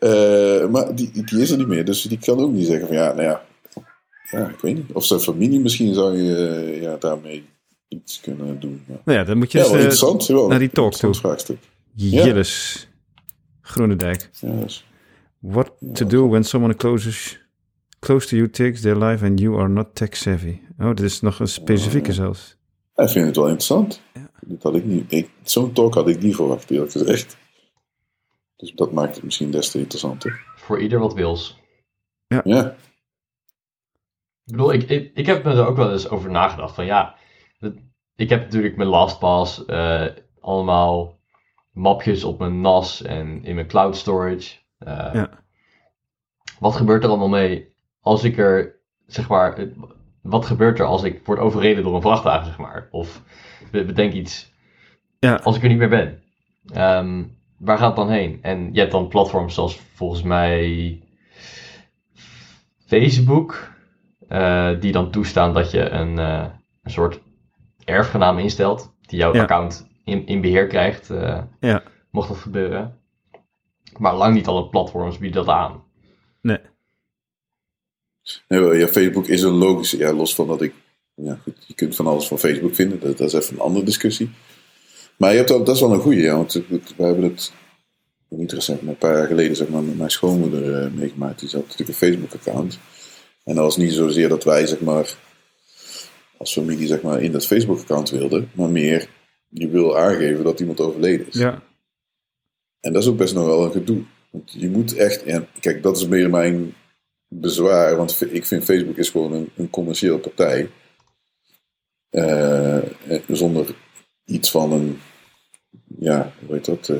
uh, maar die, die is er niet meer, dus die kan ook niet zeggen van ja, nou ja, ja ik weet niet. Of zijn familie misschien zou je ja, daarmee iets kunnen doen. Ja. Nou ja, dan moet je ja, interessant, wel, naar die talk toe. vraagstuk. Jillis. Groenendijk. Yes. What to do when someone closes, close to you takes their life and you are not tech savvy. Oh, dit is nog een specifieke zelfs. Ik vind het wel interessant. Ja. Dat had ik niet. Zo'n talk had ik niet verwacht, eerlijk gezegd. Dus dat maakt het misschien des te interessanter. Voor ieder wat wils. Ja. ja. Ik bedoel, ik, ik, ik heb me er ook wel eens over nagedacht. Van ja, ik heb natuurlijk mijn LastPass uh, allemaal mapjes op mijn NAS en in mijn cloud storage. Uh, ja. Wat gebeurt er allemaal mee als ik er zeg maar, wat gebeurt er als ik word overreden door een vrachtwagen, zeg maar? Of bedenk iets, ja. als ik er niet meer ben. Ehm, waar gaat het dan heen? En je hebt dan platforms zoals volgens mij Facebook, uh, die dan toestaan dat je een, uh, een soort erfgenaam instelt, die jouw account in, in beheer krijgt, uh, ja. mocht dat gebeuren. Maar lang niet alle platforms bieden dat aan. Nee. nee ja, Facebook is een logische, ja, los van dat ik, ja, goed, je kunt van alles van Facebook vinden, dat, dat is even een andere discussie. Maar je hebt ook, dat is wel een goede, ja, want we hebben het niet recent, maar een paar jaar geleden zeg maar, met mijn schoonmoeder uh, meegemaakt. Die had natuurlijk een Facebook-account. En dat was niet zozeer dat wij zeg maar, als familie zeg maar, in dat Facebook-account wilden, maar meer je wil aangeven dat iemand overleden is. Ja. En dat is ook best nog wel een gedoe. Want je moet echt, en kijk, dat is meer mijn bezwaar, want ik vind Facebook is gewoon een, een commerciële partij. Uh, zonder iets van een ja, hoe heet dat? Uh,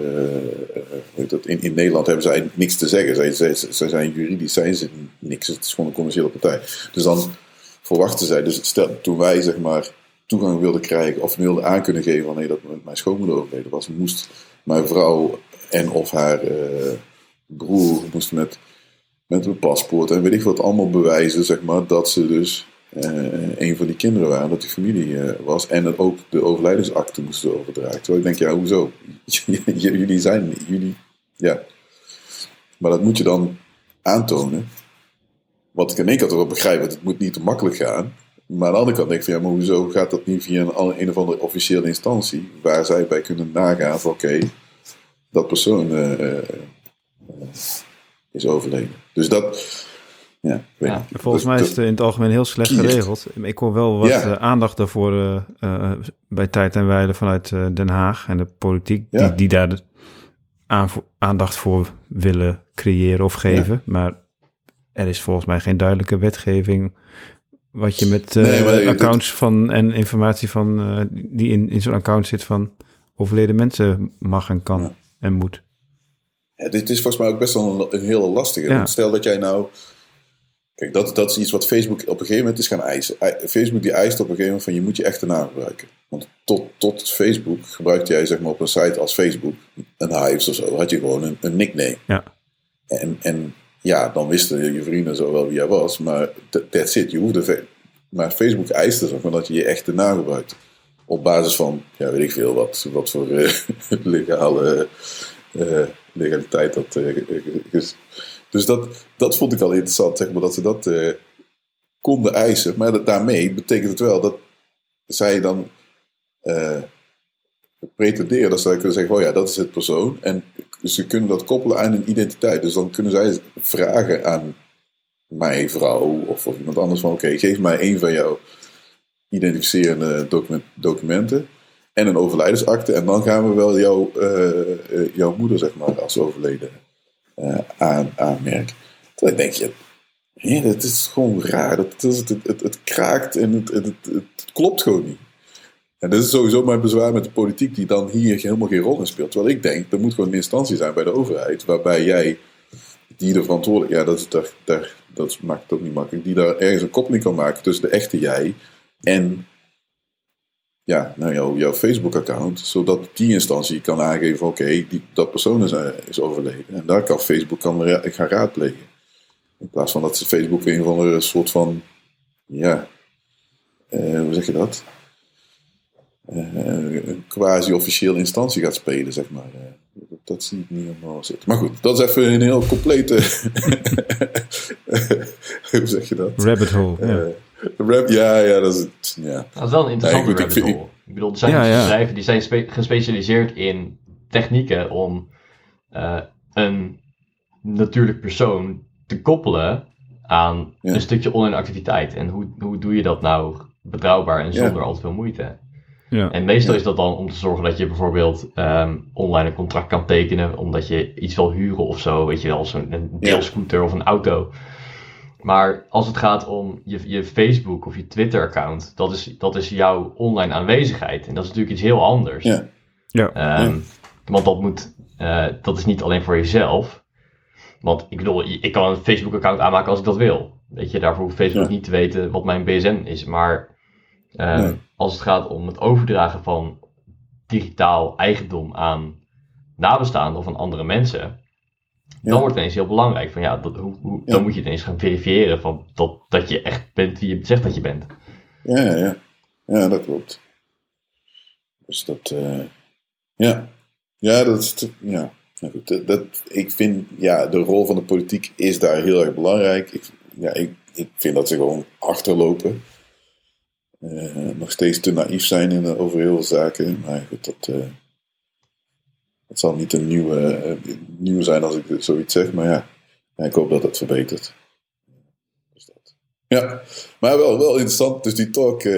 hoe dat? In, in Nederland hebben zij niks te zeggen. Zij, zij, zij zijn juridisch, zijn ze niks. Het is gewoon een commerciële partij. Dus dan verwachten zij, dus stel, toen wij zeg maar toegang wilden krijgen of wilden aan kunnen geven wanneer dat mijn schoonmoeder overleden was, moest mijn vrouw en of haar uh, broer moest met, met een paspoort en weet ik wat allemaal bewijzen, zeg maar, dat ze dus een van die kinderen waren, dat die familie uh, was. En dat ook de overlijdensakte moesten overdragen. Terwijl ik denk, ja, hoezo? [LAUGHS] jullie zijn, jullie, ja. Maar dat moet je dan aantonen. Wat ik in één kant wel begrijp, want het moet niet te makkelijk gaan. Maar aan de andere kant denk ik ja, maar hoezo gaat dat niet via een, een of andere officiële instantie, waar zij bij kunnen nagaan van, oké, dat persoon uh, is overleden. Dus dat, ja, ja. Volgens mij is het in het algemeen heel slecht geregeld. Ik hoor wel wat eh, aandacht daarvoor uh, bij Tijd en Weile vanuit Den Haag en de politiek, die, die daar de aandacht voor willen creëren of geven. Maar er is volgens mij geen duidelijke wetgeving wat je met accounts van en informatie van die in, in zo'n account zit van overleden mensen mag en kan en moet. Ja, dit is volgens mij ook best wel een, een hele lastige. Stel dat jij nou Kijk, dat, dat is iets wat Facebook op een gegeven moment is gaan eisen. Facebook die eist op een gegeven moment van je moet je echte naam gebruiken. Want tot, tot Facebook gebruikte jij zeg maar op een site als Facebook, een Hives of zo, had je gewoon een, een nickname. Ja. En, en ja, dan wisten je vrienden zo wel wie jij was, maar that's it. Je hoefde, maar Facebook eiste zeg maar dat je je echte naam gebruikt. Op basis van, ja weet ik veel wat, wat voor uh, [LAUGHS] legale uh, legaliteit dat uh, dus dat, dat vond ik al interessant, zeg maar, dat ze dat uh, konden eisen. Maar daarmee betekent het wel dat zij dan uh, pretenderen dat zij kunnen zeggen: oh ja, dat is het persoon. En ze kunnen dat koppelen aan een identiteit. Dus dan kunnen zij vragen aan mijn vrouw of, of iemand anders: van oké, geef mij een van jouw identificerende document, documenten en een overlijdensakte. En dan gaan we wel jouw, uh, jouw moeder, zeg maar, als overleden uh, aan, aanmerken. Dan denk je, ja, dat is gewoon raar. Dat, het, het, het, kraakt en het, het, het, klopt gewoon niet. En dat is sowieso mijn bezwaar met de politiek, die dan hier helemaal geen rol in speelt. Terwijl ik denk, er moet gewoon een instantie zijn bij de overheid, waarbij jij, die er verantwoordelijk, ja, dat, is daar, dat maakt het ook niet makkelijk, die daar ergens een koppeling kan maken tussen de echte jij en ja, nou, jouw, jouw Facebook-account, zodat die instantie kan aangeven: oké, dat persoon is, eh, is, overleden. En daar kan Facebook kan gaan raadplegen. In plaats van dat ze Facebook een van een soort van, ja, eh, hoe zeg je dat? Uh, een quasi-officiële instantie gaat spelen, zeg maar. Dat zie ik niet helemaal zitten. Maar goed, dat is even een heel complete. [LAUGHS] hoe zeg je dat? Rabbit hole. Rap, ja, ja, dat is, ja. dat is wel een interessante ja, rabbit hole. Ik bedoel, er zijn ja, bedrijven die zijn gespecialiseerd in technieken om uh, een natuurlijk persoon te koppelen aan een stukje online activiteit. En hoe, hoe doe je dat nou betrouwbaar en zonder al te veel moeite? Ja. En meestal is dat dan om te zorgen dat je bijvoorbeeld um, online een contract kan tekenen, omdat je iets wil huren of zo, weet je wel, zo'n deelscooter of een auto. Maar als het gaat om je, je Facebook of je Twitter-account, dat is, dat is jouw online aanwezigheid. En dat is natuurlijk iets heel anders. Ja. Ja. Um, Want dat, moet, uh, dat is niet alleen voor jezelf. Want ik bedoel, ik kan een Facebook-account aanmaken als ik dat wil. Weet je, daarvoor hoeft Facebook niet te weten wat mijn BSN is. Maar ehm, als het gaat om het overdragen van digitaal eigendom aan nabestaanden of aan andere mensen, dan wordt het ineens heel belangrijk. Van, ja, dat, hoe, hoe Dan moet je ineens gaan verifiëren van dat, dat je echt bent wie je zegt dat je bent. Ja, ja. ja dat klopt. Dus dat, uh, ja. Ja, dat is, ja. Dat, dat, ik vind, ja, de rol van de politiek is daar heel erg belangrijk. Ik, ja, ik, ik vind dat ze gewoon achterlopen. Uh, nog steeds te naïef zijn in, over heel veel zaken. Maar goed, dat, uh, het zal niet een nieuwe, uh, nieuw zijn als ik zoiets zeg. Maar ja, ja, ik hoop dat het verbetert. Dus dat. Ja, maar wel, wel interessant. Dus die talk. [LAUGHS]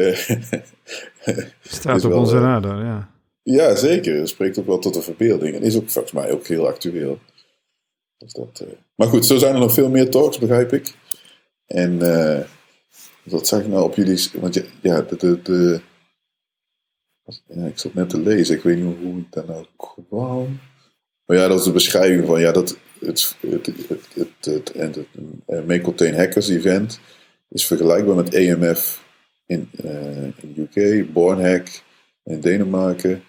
Staat op onze radar, ja. Ja, zeker. Het spreekt ook wel tot de verbeelding. En is ook volgens mij ook heel actueel. Dus dat, uh... Maar goed, zo zijn er nog veel meer talks, begrijp ik. En uh, wat zag ik nou op jullie... Want ja, de... de, de ja, ik zat net te lezen. Ik weet niet hoe ik daar nou kwam. Maar ja, dat is de beschrijving van... Ja, dat het, het, het, het, het, het, het Make Hackers event is vergelijkbaar met EMF in, uh, in UK, Bornhack in Denemarken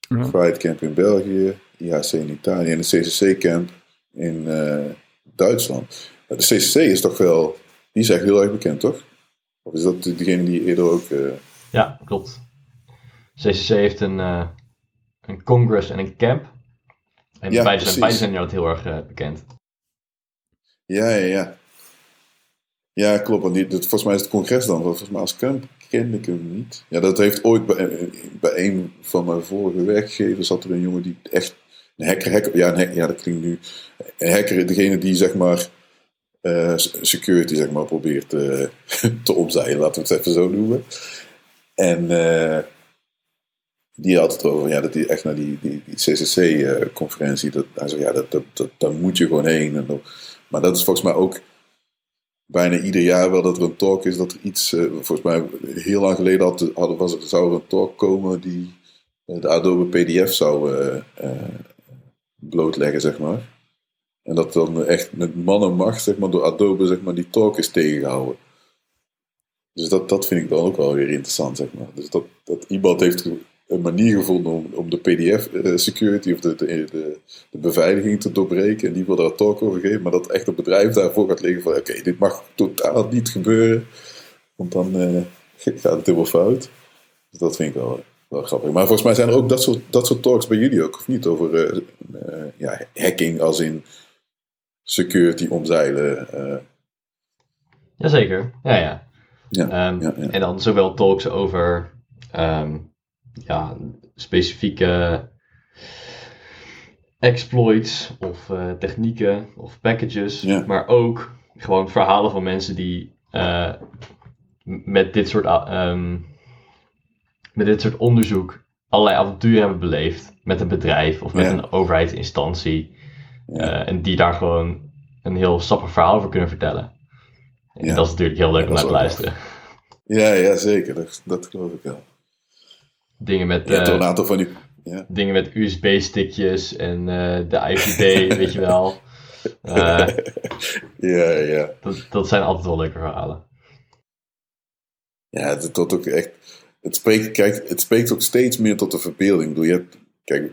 ja. Pride Camp in België, IHC in Italië en de CCC Camp in uh, Duitsland. De CCC is toch wel, die is echt heel erg bekend, toch? Of is dat degene die eerder ook... Uh... Ja, klopt. CCC heeft een, uh, een congress en een camp. En ja, beide, zijn, beide zijn inderdaad heel erg bekend. Ja, ja, ja. Ja, klopt. Want die, dat, volgens mij is het congres dan. Volgens mij als camp kende ik hem niet. Ja, dat heeft ooit bij, bij een van mijn vorige werkgevers zat er een jongen die echt een hacker, hacker ja, een ja, dat klinkt nu. Een hacker, degene die zeg maar uh, security zeg maar probeert uh, [LAUGHS] te omzeilen, laten we het even zo noemen. En uh, die had het over, ja, dat hij echt naar die, die, die CCC-conferentie, dat, hij zei, ja, dat, dat, dat, daar moet je gewoon heen. En maar dat is volgens mij ook bijna ieder jaar wel dat er een talk is dat er iets, uh, volgens mij heel lang geleden had, was, zou er een talk komen die uh, de Adobe PDF zou blootleggen, zeg maar. En dat dan echt met man en macht, zeg maar, door Adobe, zeg maar, die talk is tegengehouden. Dus dat, dat vind ik dan ook wel weer interessant, zeg maar. Dus dat, dat iemand heeft een manier gevonden om, om de PDF-security eh, of de, de, de, de, beveiliging te doorbreken. En die wil daar een talk over geven, maar dat echt een bedrijf daarvoor gaat liggen van: oké, dit mag totaal niet gebeuren, want dan uh, [LAUGHS] gaat het helemaal fout. Dus dat vind ik wel, wel grappig. Maar volgens mij zijn er ook dat soort, dat soort talks bij jullie ook, of niet? Over uh, ja, hacking als in security omzeilen. Jazeker, ja, ja. Ja, um, ja, ja, En dan zowel talks over um, ja, specifieke exploits of uh, technieken of packages, maar ook gewoon verhalen van mensen die uh, met dit soort um, met dit soort onderzoek allerlei avonturen hebben beleefd met een bedrijf of met een overheidsinstantie uh, en die daar gewoon een heel sappig verhaal over kunnen vertellen. En dat is natuurlijk heel leuk om naar te luisteren. Ja, ja, zeker. Dat, dat geloof ik wel. Dingen met, ja, uh, van die, ja. dingen met USB-stickjes en uh, de IPD, [LAUGHS] weet je wel. Uh, [LAUGHS] ja, ja. Dat, dat zijn altijd wel leuke verhalen. Ja, het, tot ook echt, het, spreekt, kijk, het spreekt ook steeds meer tot de verbeelding. Doe je kijk,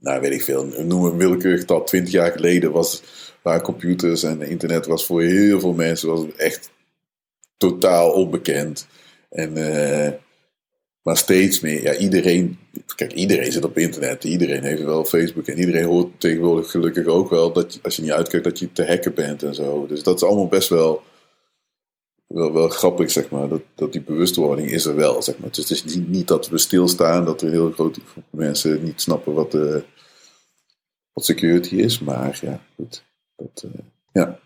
nou weet ik veel, noem een willekeurig dat 20 jaar geleden was, waar computers en internet was voor heel veel mensen was echt totaal onbekend. En uh, maar steeds meer, ja, iedereen, kijk, iedereen zit op internet, iedereen heeft wel Facebook en iedereen hoort tegenwoordig gelukkig ook wel dat als je niet uitkijkt dat je te hacken bent en zo. Dus dat is allemaal best wel, wel, grappig, zeg maar, dat, dat die bewustwording is er wel, zeg maar. Dus het is niet, niet dat we stilstaan, dat er heel grote groep mensen niet snappen wat, de, wat security is, maar ja, goed. Dat, uh, ja.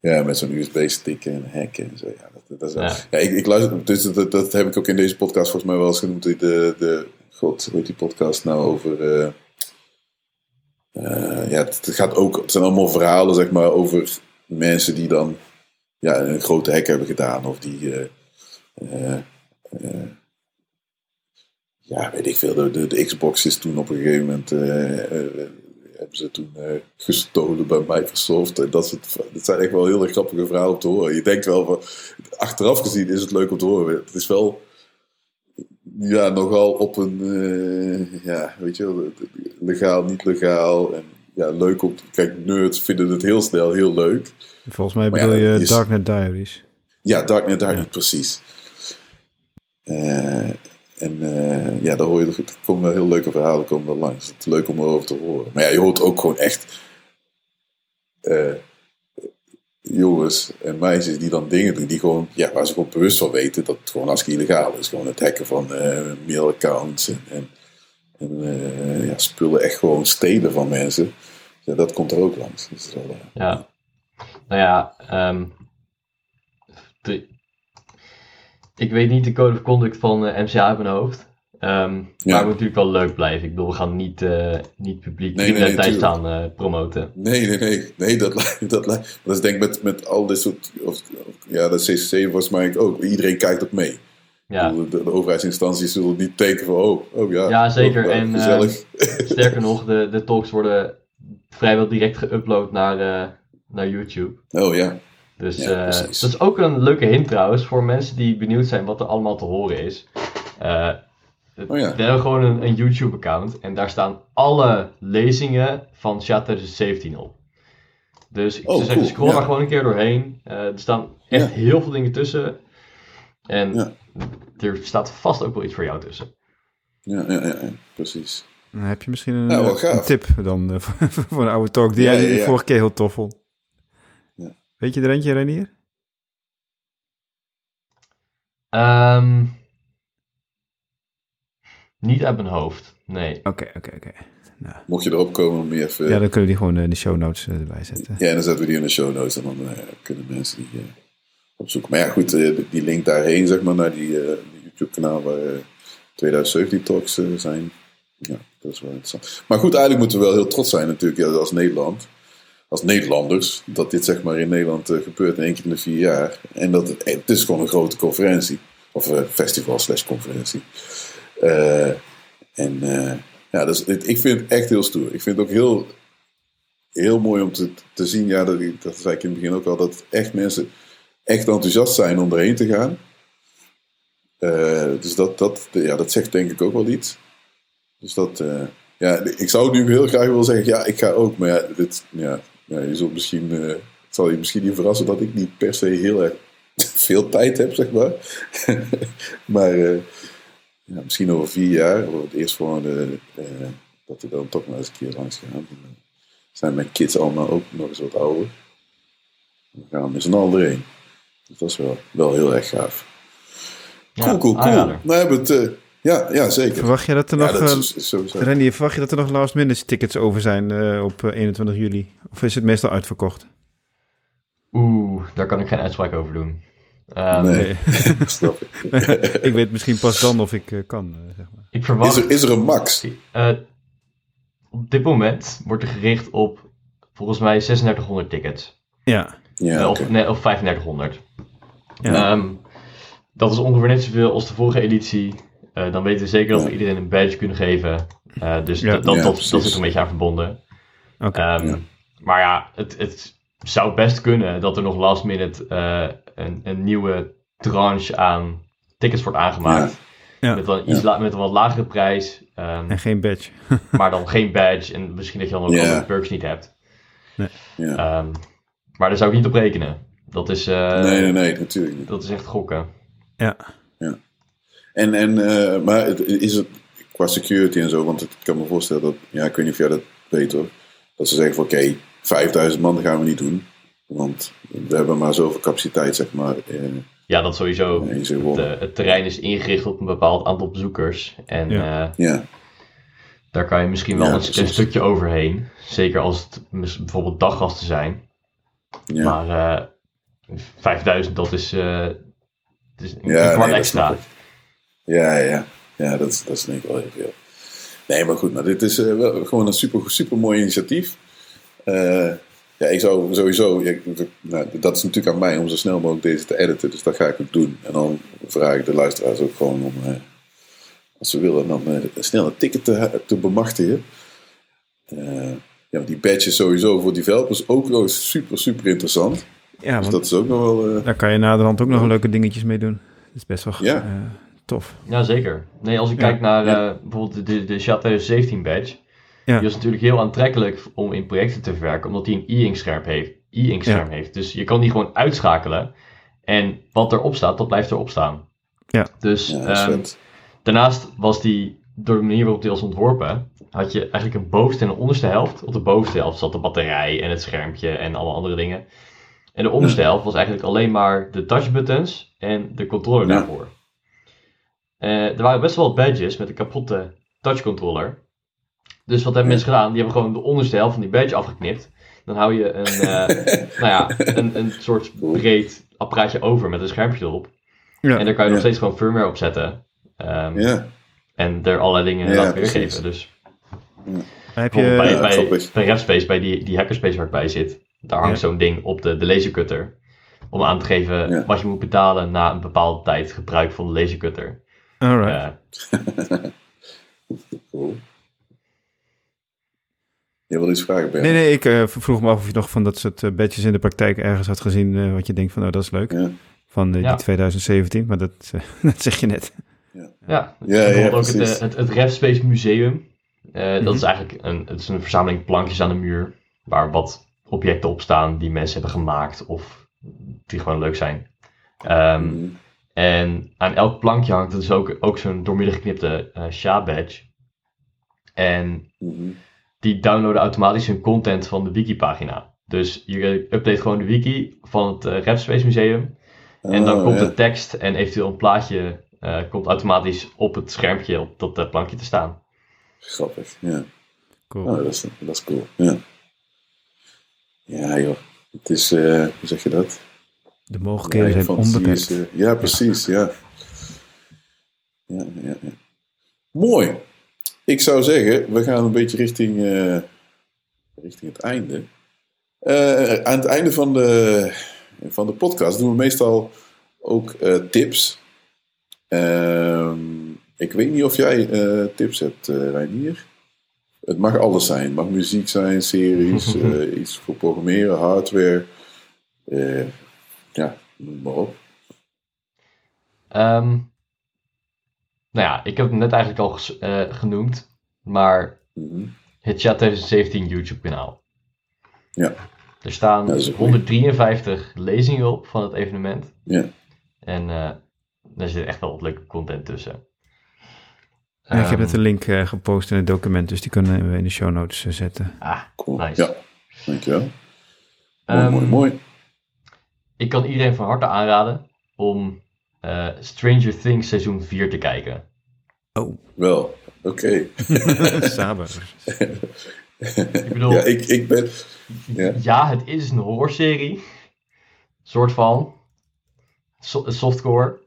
Ja, met zo'n USB-stick en hacken en zo. Ja, dat, is ja. ik, ik luister, dus dat, dat, heb ik ook in deze podcast volgens mij wel eens genoemd. De, de, God, hoe heet die podcast nou over... Uh, uh, ja, het, gaat ook, het zijn allemaal verhalen, zeg maar, over mensen die dan ja, een grote hack hebben gedaan. Of die, uh, ja, weet ik veel, de, de, de, Xbox is toen op een gegeven moment hebben ze toen gestolen bij Microsoft. En dat, soort, dat zijn echt wel hele grappige verhalen om te horen. Je denkt wel, van, achteraf gezien is het leuk om te horen. Het is wel ja, nogal op een, ja, weet je wel, legaal, niet legaal. En ja, leuk om, kijk, nerds vinden het heel snel heel leuk. Volgens mij bedoel je is, Darknet Diaries. Ja, Darknet Diaries, precies. Uh, en uh, ja, daar hoor je, er komen wel heel leuke verhalen komen er langs. Het is leuk om erover te horen. Maar ja, je hoort ook gewoon echt jongens en meisjes die dan dingen doen die gewoon, ja, waar ze gewoon bewust van weten dat het gewoon hartstikke illegaal is. Gewoon het hacken van mailaccounts en, en, en ja, spullen echt gewoon stelen van mensen. Ja, dat komt er ook langs. Dus wel, ja. Nou ja, de, ik weet niet de code of conduct van eh, MCA in mijn hoofd. Um, ja. Maar het moet natuurlijk wel leuk blijven. Ik bedoel, we gaan niet, uh, niet publiek nee, nee, nee staan uh, promoten. Nee, nee, nee. Nee, dat [LAUGHS] lijkt. Dat, lijkt, dat is denk ik met, met al dit soort. Of, ja, dat CCC mij ook. Iedereen kijkt op mee. Ja. De, de, overheidsinstanties zullen niet tekenen van. Oh, oh ja. Ja, zeker. Oh, en uh, [LAUGHS] sterker nog, de, de talks worden vrijwel direct geüpload naar, naar YouTube. Oh ja. Dus dat is ook een leuke hint trouwens voor mensen die benieuwd zijn wat er allemaal te horen is. Oh, ja. We hebben gewoon een, een YouTube-account en daar staan alle lezingen van Chat 2017 op. Dus ik oh, zou zeggen, scroll maar gewoon een keer doorheen. Uh, er staan echt heel veel dingen tussen. En er staat vast ook wel iets voor jou tussen. Ja, ja, ja, precies. Dan heb je misschien een, een tip dan [LAUGHS] voor een oude talk die jij de vorige keer heel tof vond. Weet je er eentje, Renier? Um, niet uit mijn hoofd, nee. Oké, oké, oké. Nou. Mocht je erop komen om even... Ja, dan kunnen we die gewoon in de show notes eh, erbij zetten. Ja, en dan zetten we die in de show notes en dan uh, kunnen mensen die uh, opzoeken. Maar ja, goed, die link daarheen, zeg maar, naar die, YouTube-kanaal waar 2017 talks zijn. Ja, dat is wel interessant. Maar goed, eigenlijk moeten we wel heel trots zijn natuurlijk als Nederland als Nederlanders, dat dit zeg maar in Nederland uh, gebeurt in één keer in de vier jaar. En dat het, het is gewoon een grote conferentie. Of uh, festival slash conferentie. Uh, en ja, dus, ik vind het echt heel stoer. Ik vind het ook heel, heel mooi om te, te zien, ja, dat, dat zei ik in het begin ook al, dat echt mensen echt enthousiast zijn om erheen te gaan. dus dat, dat, ja, dat zegt denk ik ook wel iets. Dus dat, ja, ik zou nu heel graag willen zeggen, ja, ik ga ook. Maar ja, dit, ja ja, je zult misschien, het zal je misschien niet verrassen dat ik niet per se heel erg [LAUGHS] veel tijd heb, zeg maar. [LAUGHS] maar ja, misschien over vier jaar, of het eerstvolgende, uh, dat we dan toch maar eens een keer langs gaan. Dan zijn mijn kids allemaal ook nog eens wat ouder. Dan gaan we met z'n allen erheen. Dus dat is wel, wel heel erg gaaf. Cool, cool, cool. We hebben het ja, ja, zeker. Verwacht je dat er nog, ja, uh, verwacht je dat er nog last minute tickets over zijn uh, op 21 eh, juli? Of is het meestal uitverkocht? Oeh, daar kan ik geen uitspraak over doen. Um, nee, [LAUGHS] snap ik. [LAUGHS] ik weet misschien pas dan of ik uh, kan, zeg maar. Ik verwacht, is, er, is er een max? op dit moment wordt er gericht op volgens mij 3600 tickets. Ja. ja of, nee, of 3500. Ja. Um, dat is ongeveer net zoveel als de vorige editie. Eh, dan weten we zeker dat we iedereen een badge kunnen geven. Uh, dus dat, dat, dat, zit een beetje aan verbonden. Okay. Um, maar ja, het, het zou best kunnen dat er nog last minute uh, een, een nieuwe tranche aan tickets wordt aangemaakt. Ja. Met, een iets met een wat lagere prijs. Um, en geen badge. [LAUGHS] maar dan geen badge. En misschien dat je dan ook yeah. perks niet hebt. Nee. Um, maar daar zou ik niet op rekenen. Dat is, nee, nee, nee, natuurlijk niet. Dat is echt gokken. Ja. ja. En, en, uh, maar is het qua security en zo, want ik kan me voorstellen dat, ja, ik weet niet of jij dat weet hoor, dat ze zeggen van oké, 5000 man gaan we niet doen, want we hebben maar zoveel capaciteit, zeg maar. Eh, ja, dat sowieso. Het, uh, het, terrein is ingericht op een bepaald aantal bezoekers. En ja. ja. daar kan je misschien wel een, een, stukje overheen. Zeker als het bijvoorbeeld daggasten zijn. Ja. Maar 5000, dat is, uh, is een, ja, kwart nee, extra. Ja, ja. Ja, dat is, dat is denk ik wel heel veel. Nee, maar goed, maar dit is uh, wel gewoon een super, super mooi initiatief. Uh, ja, ik zou sowieso, nou, dat is natuurlijk aan mij om zo snel mogelijk deze te editen, dus dat ga ik ook doen. En dan vraag ik de luisteraars ook gewoon om, uh, als ze willen, dan snel een ticket te, te bemachtigen. ja, die badges sowieso voor developers ook wel super, super interessant. Ja, dus dat is ook nog wel... Uh, daar kan je naderhand ook nog leuke dingetjes mee doen. Dat is best wel ja. Uh, tof. Ja, zeker. Nee, als ik kijk naar uh, bijvoorbeeld de, de SHA 2017 badge... Ja. Die is natuurlijk heel aantrekkelijk om in projecten te verwerken, omdat hij een e-ink scherm heeft. E-ink scherm heeft. Dus je kan die gewoon uitschakelen. En wat erop staat, dat blijft erop staan. Ja. Dus um, daarnaast was die, door de manier waarop die was ontworpen, had je eigenlijk een bovenste en een onderste helft. Op de bovenste helft zat de batterij en het schermpje en alle andere dingen. En de onderste helft was eigenlijk alleen maar de touchbuttons en de controller daarvoor. Uh, er waren best wel badges met een kapotte touchcontroller. Dus wat hebben mensen gedaan? Die hebben gewoon de onderste helft van die badge afgeknipt. Dan hou je een, uh, [LAUGHS] nou ja, een, een soort breed apparaatje over met een schermpje erop. Ja, en daar kan je nog steeds gewoon firmware op zetten. Um, ja. En er allerlei dingen laten weergeven. Dus heb je, bij, bij, bij bij die, die hackerspace waar ik bij zit, daar hangt zo'n ding op de, de lasercutter. Om aan te geven wat je moet betalen na een bepaalde tijd gebruik van de lasercutter. Alright. Uh, [LAUGHS] cool. Je wil iets vragen, Ben? Nee, nee, ik uh, vroeg me af of je nog van dat soort uh, badges in de praktijk ergens had gezien, uh, wat je denkt van, oh, dat is leuk. Ja. Van die 2017, maar dat, [LAUGHS] dat zeg je net. Ja, ja, ja, ja ook het, het, het Museum. Dat is mhm. eigenlijk een, het is een verzameling plankjes aan de muur, waar wat objecten op staan die mensen hebben gemaakt of die gewoon leuk zijn. Um, mm. En aan elk plankje hangt dus ook, ook zo'n doormidden geknipte uh, SHA-badge. En mm die downloaden automatisch hun content van de wiki-pagina. Dus je update gewoon de wiki van het uh, RevSpace Museum. en dan oh, komt de tekst en eventueel een plaatje uh, komt automatisch op het schermpje op dat uh, plankje te staan. Grappig, ja. Cool. Oh, dat, is, dat is cool, ja. Ja joh, het is, hoe zeg je dat? De mogelijkheden zijn onbeperkt. ja, precies, ja. Ja, ja, ja. Mooi. Ik zou zeggen, we gaan een beetje richting, uh, richting het einde. Uh, aan het einde van de, van de podcast doen we meestal ook uh, tips. Ehm, ik weet niet of jij tips hebt, Reinier. Het mag alles zijn. Het mag muziek zijn, series, [LAUGHS] iets voor programmeren, hardware. ja, noem maar op. Um, nou ja, ik heb het net eigenlijk al uh, genoemd, maar mhm. het Chat 2017 YouTube kanaal. Ja. Er staan 153 lezingen op van het evenement. Ja. En uh, daar zit echt wel wat leuke content tussen. Ja, ik heb net een link uh, gepost in het document, dus die kunnen we in de show notes zetten. Ah, cool. nice. Ja, dankjewel. Mooi, um, mooi, mooi. Ik kan iedereen van harte aanraden om uh, Stranger Things seizoen 4 te kijken. Oh. Wel, oké. [LAUGHS] Saber. [LAUGHS] ik bedoel... Ja, ik, ik ben... Ja. ja, het is een horrorserie. Soort van. So softcore.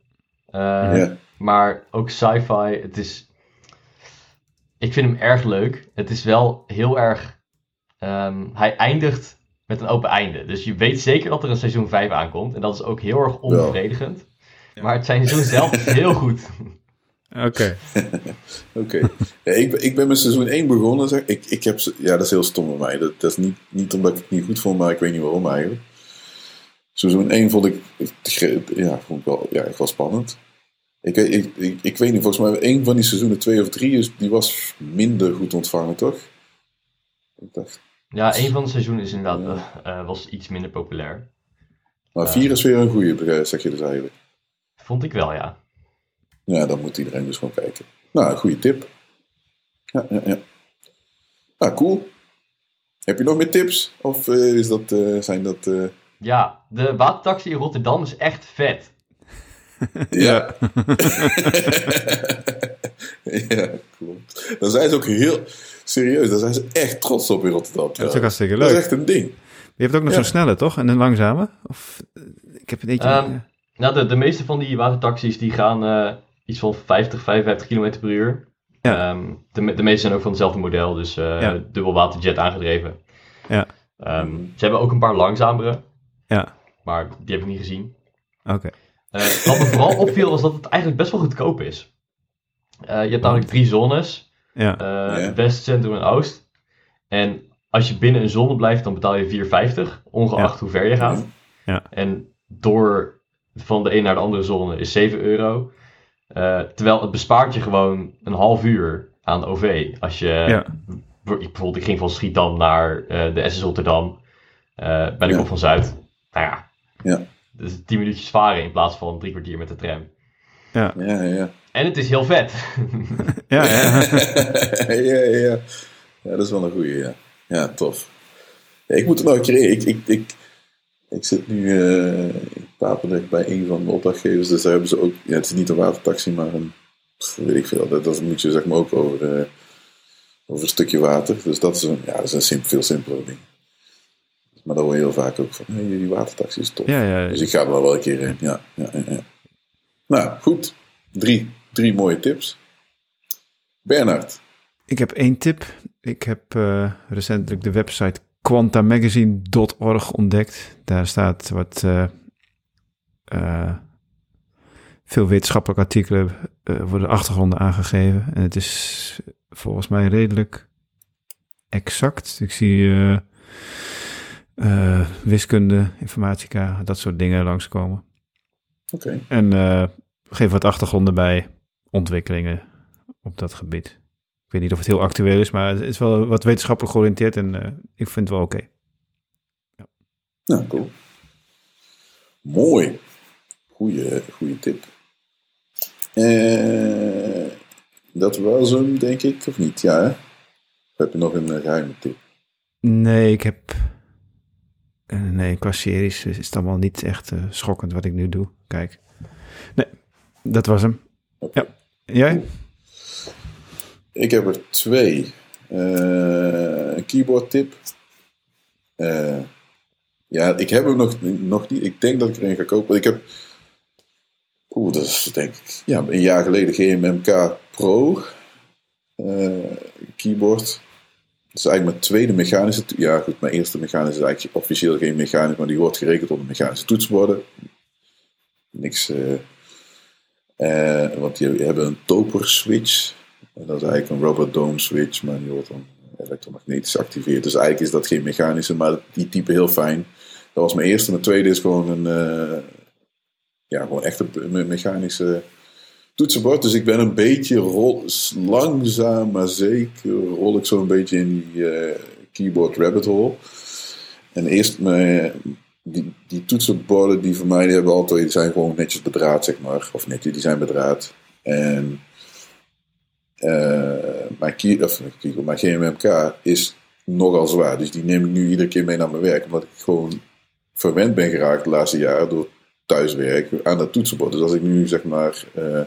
Uh, ja. Maar ook sci-fi. Het is... Ik vind hem erg leuk. Het is wel heel erg... Um, hij eindigt met een open einde. Dus je weet zeker dat er een seizoen 5 aankomt. En dat is ook heel erg onbevredigend. Maar het seizoen zelf is heel goed. [LAUGHS] Oké. [LAUGHS] Oké. Ja, ik, ik ben met seizoen 1 begonnen. Zeg. Ik, ik heb, ja, dat is heel stom van mij. Dat, dat is niet, niet omdat ik het niet goed vond, maar ik weet niet waarom eigenlijk. Seizoen 1 vond ik, ja, vond ik wel, ja, echt wel spannend. Ik, ik, ik, ik weet niet, volgens mij een van die seizoenen 2 of 3 is, die was minder goed ontvangen, toch? Ik dacht, ja, een van de seizoenen is inderdaad, uh, was iets minder populair. Maar 4 uh, is weer een goede, zeg je dus eigenlijk. Vond ik wel, ja. Ja, dan moet iedereen dus gewoon kijken. Nou, een goede tip. Ja, ja, ja. Nou, cool. Heb je nog meer tips? Of uh, is dat, uh, zijn dat... Uh... Ja, de watertaxi in Rotterdam is echt vet. ja. ja, [LAUGHS] klopt. Dan zijn ze ook heel... Serieus, daar zijn ze echt trots op in Rotterdam. Dat is ook hartstikke leuk. Dat is echt een ding. Je hebt ook nog zo'n snelle, toch? En een langzame? Of, ik heb een beetje... Um, nou, de, de meeste van die watertaxis die gaan uh, iets van 50, 55 km per uur. Ja. Um, de, de meeste zijn ook van hetzelfde model, dus uh, ja. dubbel waterjet aangedreven. Ja. Um, ze hebben ook een paar langzamere. Ja. Maar die heb ik niet gezien. Oké. Okay. Uh, wat me vooral opviel was dat het eigenlijk best wel goedkoop is. je hebt namelijk drie zones. Ja. West, Centrum en Oost. En als je binnen een zone blijft, dan betaal je 4,50, ongeacht hoe ver je gaat. Ja. En door van de een naar de andere zone is 7 euro. Uh, terwijl het bespaart je gewoon een half uur aan OV. Als je, ja. bijvoorbeeld, ik ging van Schiedam naar uh, de SS Rotterdam, uh, ben ik op van Zuid. Nou ja, ja. dus 10 minuutjes varen in plaats van drie kwartier met de tram. Ja, ja, ja. En het is heel vet. ja, ja. [LAUGHS] ja, ja. Ja, dat is wel een goede, ja. Ja, tof. Ja, ik moet er nog een keer in. Ik, ik, ik, ik zit nu uh, Papendrecht bij een van de opdrachtgevers. Dus daar hebben ze ook... Ja, het is niet een watertaxi, maar een... Weet ik veel. Dat, dat moet je zeg maar ook over, uh, over een stukje water. Dus dat is een, ja, dat is een veel simpeler ding. Maar dan hoor je heel vaak ook van... Hey, die watertaxi is tof. Ja, ja, ja. Dus ik ga er wel wel een keer in. Ja, ja, ja, ja. Nou, goed. Drie, drie mooie tips. Bernard. Ik heb één tip. Ik heb uh, recentelijk de website quantamagazine.org ontdekt. Daar staat wat uh, uh, veel wetenschappelijke artikelen worden achtergronden aangegeven. En het is volgens mij redelijk exact. Ik zie wiskunde, informatica, dat soort dingen langskomen. Oké. Okay. En geef wat achtergronden bij ontwikkelingen op dat gebied. Ik weet niet of het heel actueel is, maar het is wel wat wetenschappelijk georiënteerd en uh, ik vind het wel oké. Okay. Ja. Nou, cool. Mooi. Goeie, goeie tip. Uh, dat was hem, denk ik, of niet? Ja, hè? heb je nog een uh, geheime tip? Nee, ik heb... nee, qua series is het allemaal niet echt schokkend wat ik nu doe. Kijk. Nee, dat was hem. Okay. Ja. Jij? Ik heb er twee. Uh, een keyboard tip. Uh, ja, ik heb hem nog, nog niet. Ik denk dat ik er een ga kopen. Ik heb. Oeh, dat is denk ik. Ja, een jaar geleden GMMK Pro. Uh, keyboard. Dat is eigenlijk mijn tweede mechanische. Ja, goed, mijn eerste mechanische is eigenlijk officieel geen mechanisch, maar die wordt gerekend onder mechanische toetsborden. Niks. want die hebben een toper switch. En dat is eigenlijk een rubber dome switch, maar die wordt dan elektromagnetisch geactiveerd. Dus eigenlijk is dat geen mechanische, maar die type heel fijn. Dat was mijn eerste. Mijn tweede is gewoon een, ja, gewoon echt een mechanische toetsenbord. Dus ik ben een beetje langzaam, maar zeker rol ik zo een beetje in die uh, keyboard rabbit hole. En eerst mijn, die, die toetsenborden die voor mij die hebben altijd, die zijn gewoon netjes bedraad, zeg maar. Of netjes, die zijn bedraad. En uh, mijn, key, of, mijn GMMK is nogal zwaar. Dus die neem ik nu iedere keer mee naar mijn werk. Omdat ik gewoon verwend ben geraakt de laatste jaren door thuiswerk aan dat toetsenbord. Dus als ik nu zeg maar uh,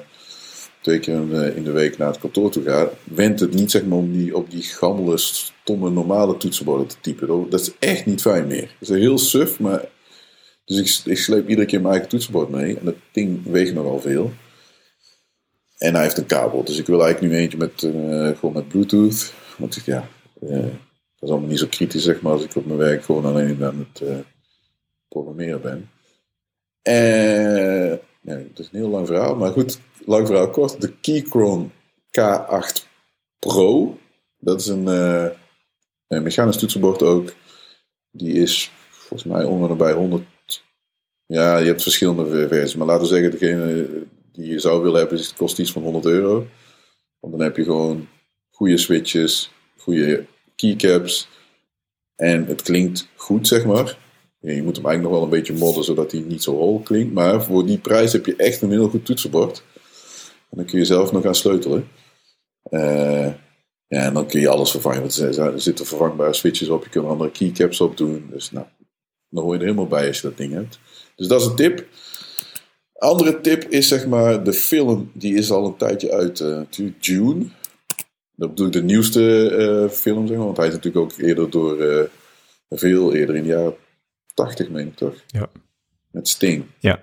twee keer in, de week naar het kantoor toe ga, wendt het niet zeg maar om die, op die gammele, stomme, normale toetsenborden te typen. Dat is echt niet fijn meer. Het is heel suf, maar... Dus ik, ik sleep iedere keer mijn eigen toetsenbord mee. En dat ding weegt nogal veel. En hij heeft een kabel. Dus ik wil eigenlijk nu eentje met, uh, gewoon met Bluetooth. Want ja, uh, dat is allemaal niet zo kritisch zeg maar als ik op mijn werk gewoon alleen aan het programmeren ben. En ja, het is een heel lang verhaal, maar goed, lang verhaal kort. De Keychron K8 Pro. Dat is een, een mechanisch toetsenbord ook. Die is volgens mij onder bij 100. Ja, je hebt verschillende versies, maar laten we zeggen, degene die je zou willen hebben, kost iets van 100 euro. Want dan heb je gewoon goede switches, goede keycaps. En het klinkt goed, zeg maar. Je moet hem eigenlijk nog wel een beetje modden, zodat hij niet zo hol klinkt. Maar voor die prijs heb je echt een heel goed toetsenbord. En dan kun je zelf nog gaan sleutelen. Uh, ja, en dan kun je alles vervangen. Want er zitten vervangbare switches op. Je kunt er andere keycaps op doen. Dus nou, dan hoor je er helemaal bij als je dat ding hebt. Dus dat is een tip. Andere tip is zeg maar de film, die is al een tijdje uit, uh, June. Dat bedoel ik de nieuwste uh, film, zeg maar, want hij is natuurlijk ook eerder door, veel eerder in de jaren 80, meen ik toch? Ja. Met Sting. Ja.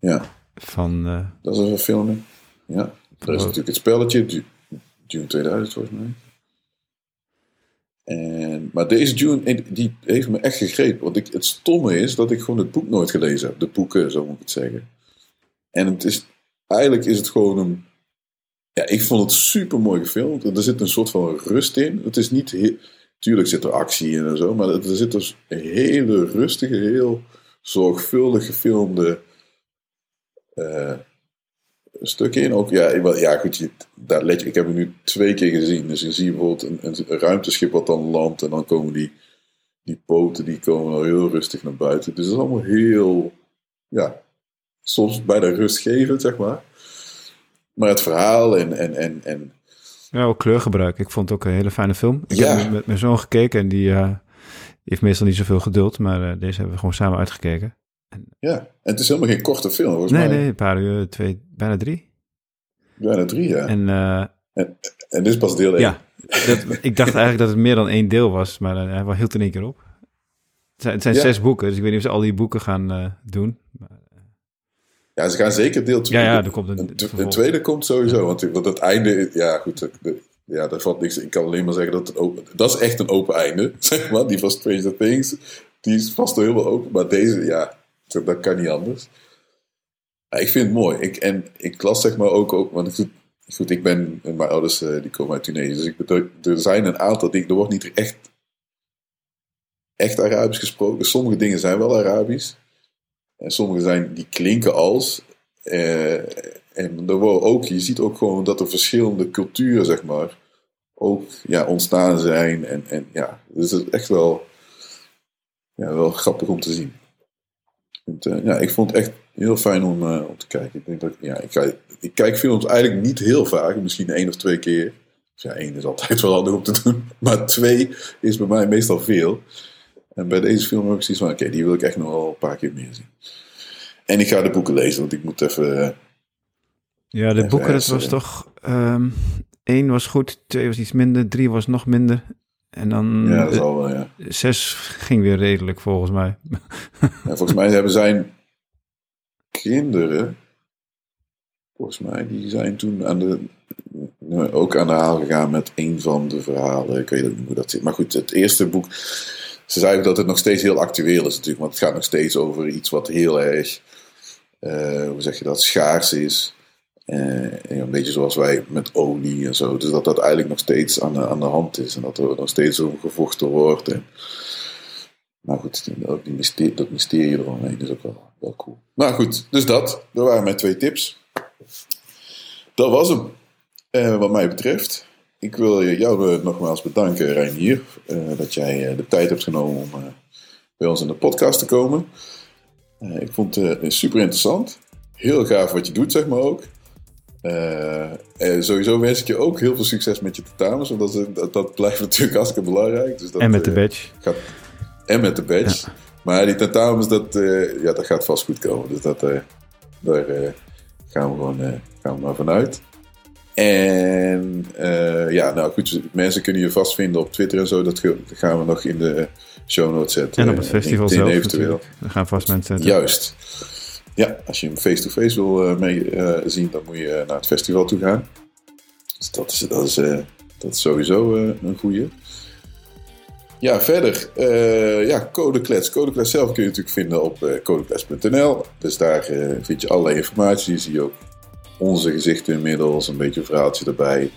Ja. Van... Dat is een filming. Ja. Er is natuurlijk het spelletje, June 2000 volgens mij. En, maar deze June, die heeft me echt gegrepen. Want ik, het stomme is dat ik gewoon het boek nooit gelezen heb. De boeken, zo moet ik het zeggen. En het is, eigenlijk is het gewoon een. Ja, ik vond het super mooi gefilmd. Er zit een soort van rust in. Het is niet. Tuurlijk, tuurlijk zit er actie in en zo, maar er zit dus een hele rustige, heel zorgvuldig gefilmde uh, in. Ook, ja, ja goed, je, daar let je, ik heb het nu twee keer gezien. Dus je ziet bijvoorbeeld een, een, ruimteschip wat dan landt en dan komen die, die poten, die komen heel rustig naar buiten. Dus dat is allemaal heel, ja, soms bijna rustgevend, zeg maar. Maar het verhaal en, en, en, en ja, ook kleurgebruik. Ik vond het ook een hele fijne film. Ik ja. heb met mijn zoon gekeken en die, uh, heeft meestal niet zoveel geduld, maar uh, deze hebben we gewoon samen uitgekeken. En, ja, en het is helemaal geen korte film, volgens nee, mij. Nee, een paar uur, twee, bijna drie. Bijna drie, ja. En, uh, en, en, dit is pas deel 1. Ja, dat, ik dacht eigenlijk dat het meer dan één deel was, maar hij hield in één keer op. Het zijn, het zijn zes boeken, dus ik weet niet of ze al die boeken gaan doen. Maar, ja, ze gaan zeker deel 2. Ja, ja, er komt een, een, tweede komt sowieso. Want, want het einde, ja goed, de, ja, daar valt niks. Ik kan alleen maar zeggen dat het open, dat is echt een open einde, [LAUGHS] zeg maar. Die van Stranger Things, die is vast wel helemaal open. Maar deze, ja, dat kan niet anders. Ja, ik vind het mooi. Ik, en ik las zeg maar ook, ook want ik, goed, ik ben, mijn ouders uh, die komen uit Tunesië. Dus ik, er zijn een aantal dingen, er wordt niet echt, echt Arabisch gesproken. Sommige dingen zijn wel Arabisch. En sommige zijn, die klinken als. Eh, en er ook, je ziet ook gewoon dat er verschillende culturen, zeg maar, ook ja, ontstaan zijn. En, en ja, dus het is echt wel, ja, wel grappig om te zien. En, uh, ja, ik vond het echt heel fijn om, uh, om te kijken. Ik, denk dat, ja, ik, kijk, ik kijk films eigenlijk niet heel vaak, misschien één of twee keer. ja, één is altijd wel handig om te doen. [LAUGHS] Maar twee is bij mij meestal veel. En bij deze film heb ik zoiets van, oké, die wil ik echt nog wel een paar keer meer zien. En ik ga de boeken lezen, want ik moet even... Eh, ja, de boeken, dat was toch... Um, één was goed, twee was iets minder, drie was nog minder. En dan... Ja, dat zal wel, ja. Zes ging weer redelijk, volgens mij. Ja, volgens mij hebben zijn kinderen... Volgens mij, die zijn toen aan de, ook aan de haal gegaan met een van de verhalen. Ik weet niet hoe dat zit. Maar goed, het eerste boek ze zeiden dat het nog steeds heel actueel is natuurlijk, want het gaat nog steeds over iets wat heel erg, uh, hoe zeg je dat, schaars is. Uh, een beetje zoals wij met olie en zo. Dus dat dat eigenlijk nog steeds aan de, aan de hand is en dat er nog steeds om gevochten wordt. Maar goed, ook die mysterie, dat mysterie eromheen is ook wel, wel cool. Maar goed, dus dat. Dat waren mijn twee tips. Dat was hem, uh, wat mij betreft. Ik wil jou eh, nogmaals bedanken, Reinier, uh, dat jij uh, de tijd hebt genomen om bij ons in de podcast te komen. ik vond het super interessant. Heel gaaf wat je doet, zeg maar ook. sowieso wens ik je ook heel veel succes met je tentamens, want dat, dat, blijft [LAUGHS] natuurlijk hartstikke belangrijk. Dus dat, en met de badge. Gaat, en met de badge. Maar die tentamens, dat, ja, dat gaat vast goed komen. Dus dat, daar gaan we gewoon gaan we maar vanuit. En uh, ja, nou goed, mensen kunnen je vastvinden op Twitter en zo. Dat gaan we nog in de show notes zetten. En op het festival zelf eventueel. We gaan vast mensen Juist. Ja, als je hem face-to-face wil uh, mee uh, zien, dan moet je naar het festival toe gaan. Dus dat is, dat is, dat is sowieso een goede. Ja, verder. ja, Codeklets. Codeklets zelf kun je natuurlijk vinden op codeklets.nl. Dus daar vind je allerlei informatie. Die zie je ook onze gezichten inmiddels, een beetje een verhaaltje erbij.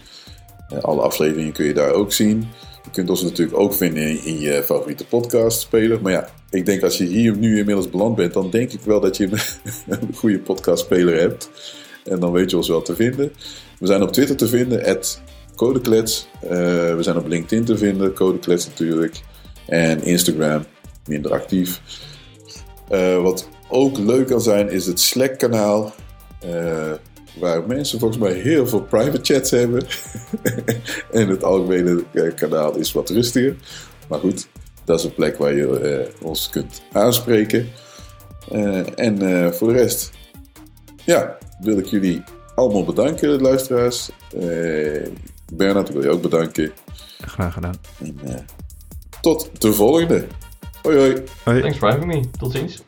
Uh, alle afleveringen kun je daar ook zien. Je kunt ons natuurlijk ook vinden in, je favoriete podcastspeler. Maar ja, ik denk als je hier nu inmiddels beland bent, dan denk ik wel dat je [LAUGHS] een goede podcastspeler hebt. En dan weet je ons wel te vinden. We zijn op Twitter te vinden, Codeklets. Uh, we zijn op LinkedIn te vinden, Codeklets natuurlijk. En Instagram, minder actief. Uh, wat ook leuk kan zijn, is het Slack-kanaal. Waar mensen volgens mij heel veel private chats hebben. [LAUGHS] en het algemene eh, kanaal is wat rustiger. Maar goed, dat is een plek waar je uh, ons kunt aanspreken. Uh, en voor de rest, ja, wil ik jullie allemaal bedanken, luisteraars. Bernard, ik wil je ook bedanken. Graag gedaan. En, tot de volgende. Hoi hoi. hoi. Thanks for having me. Tot ziens.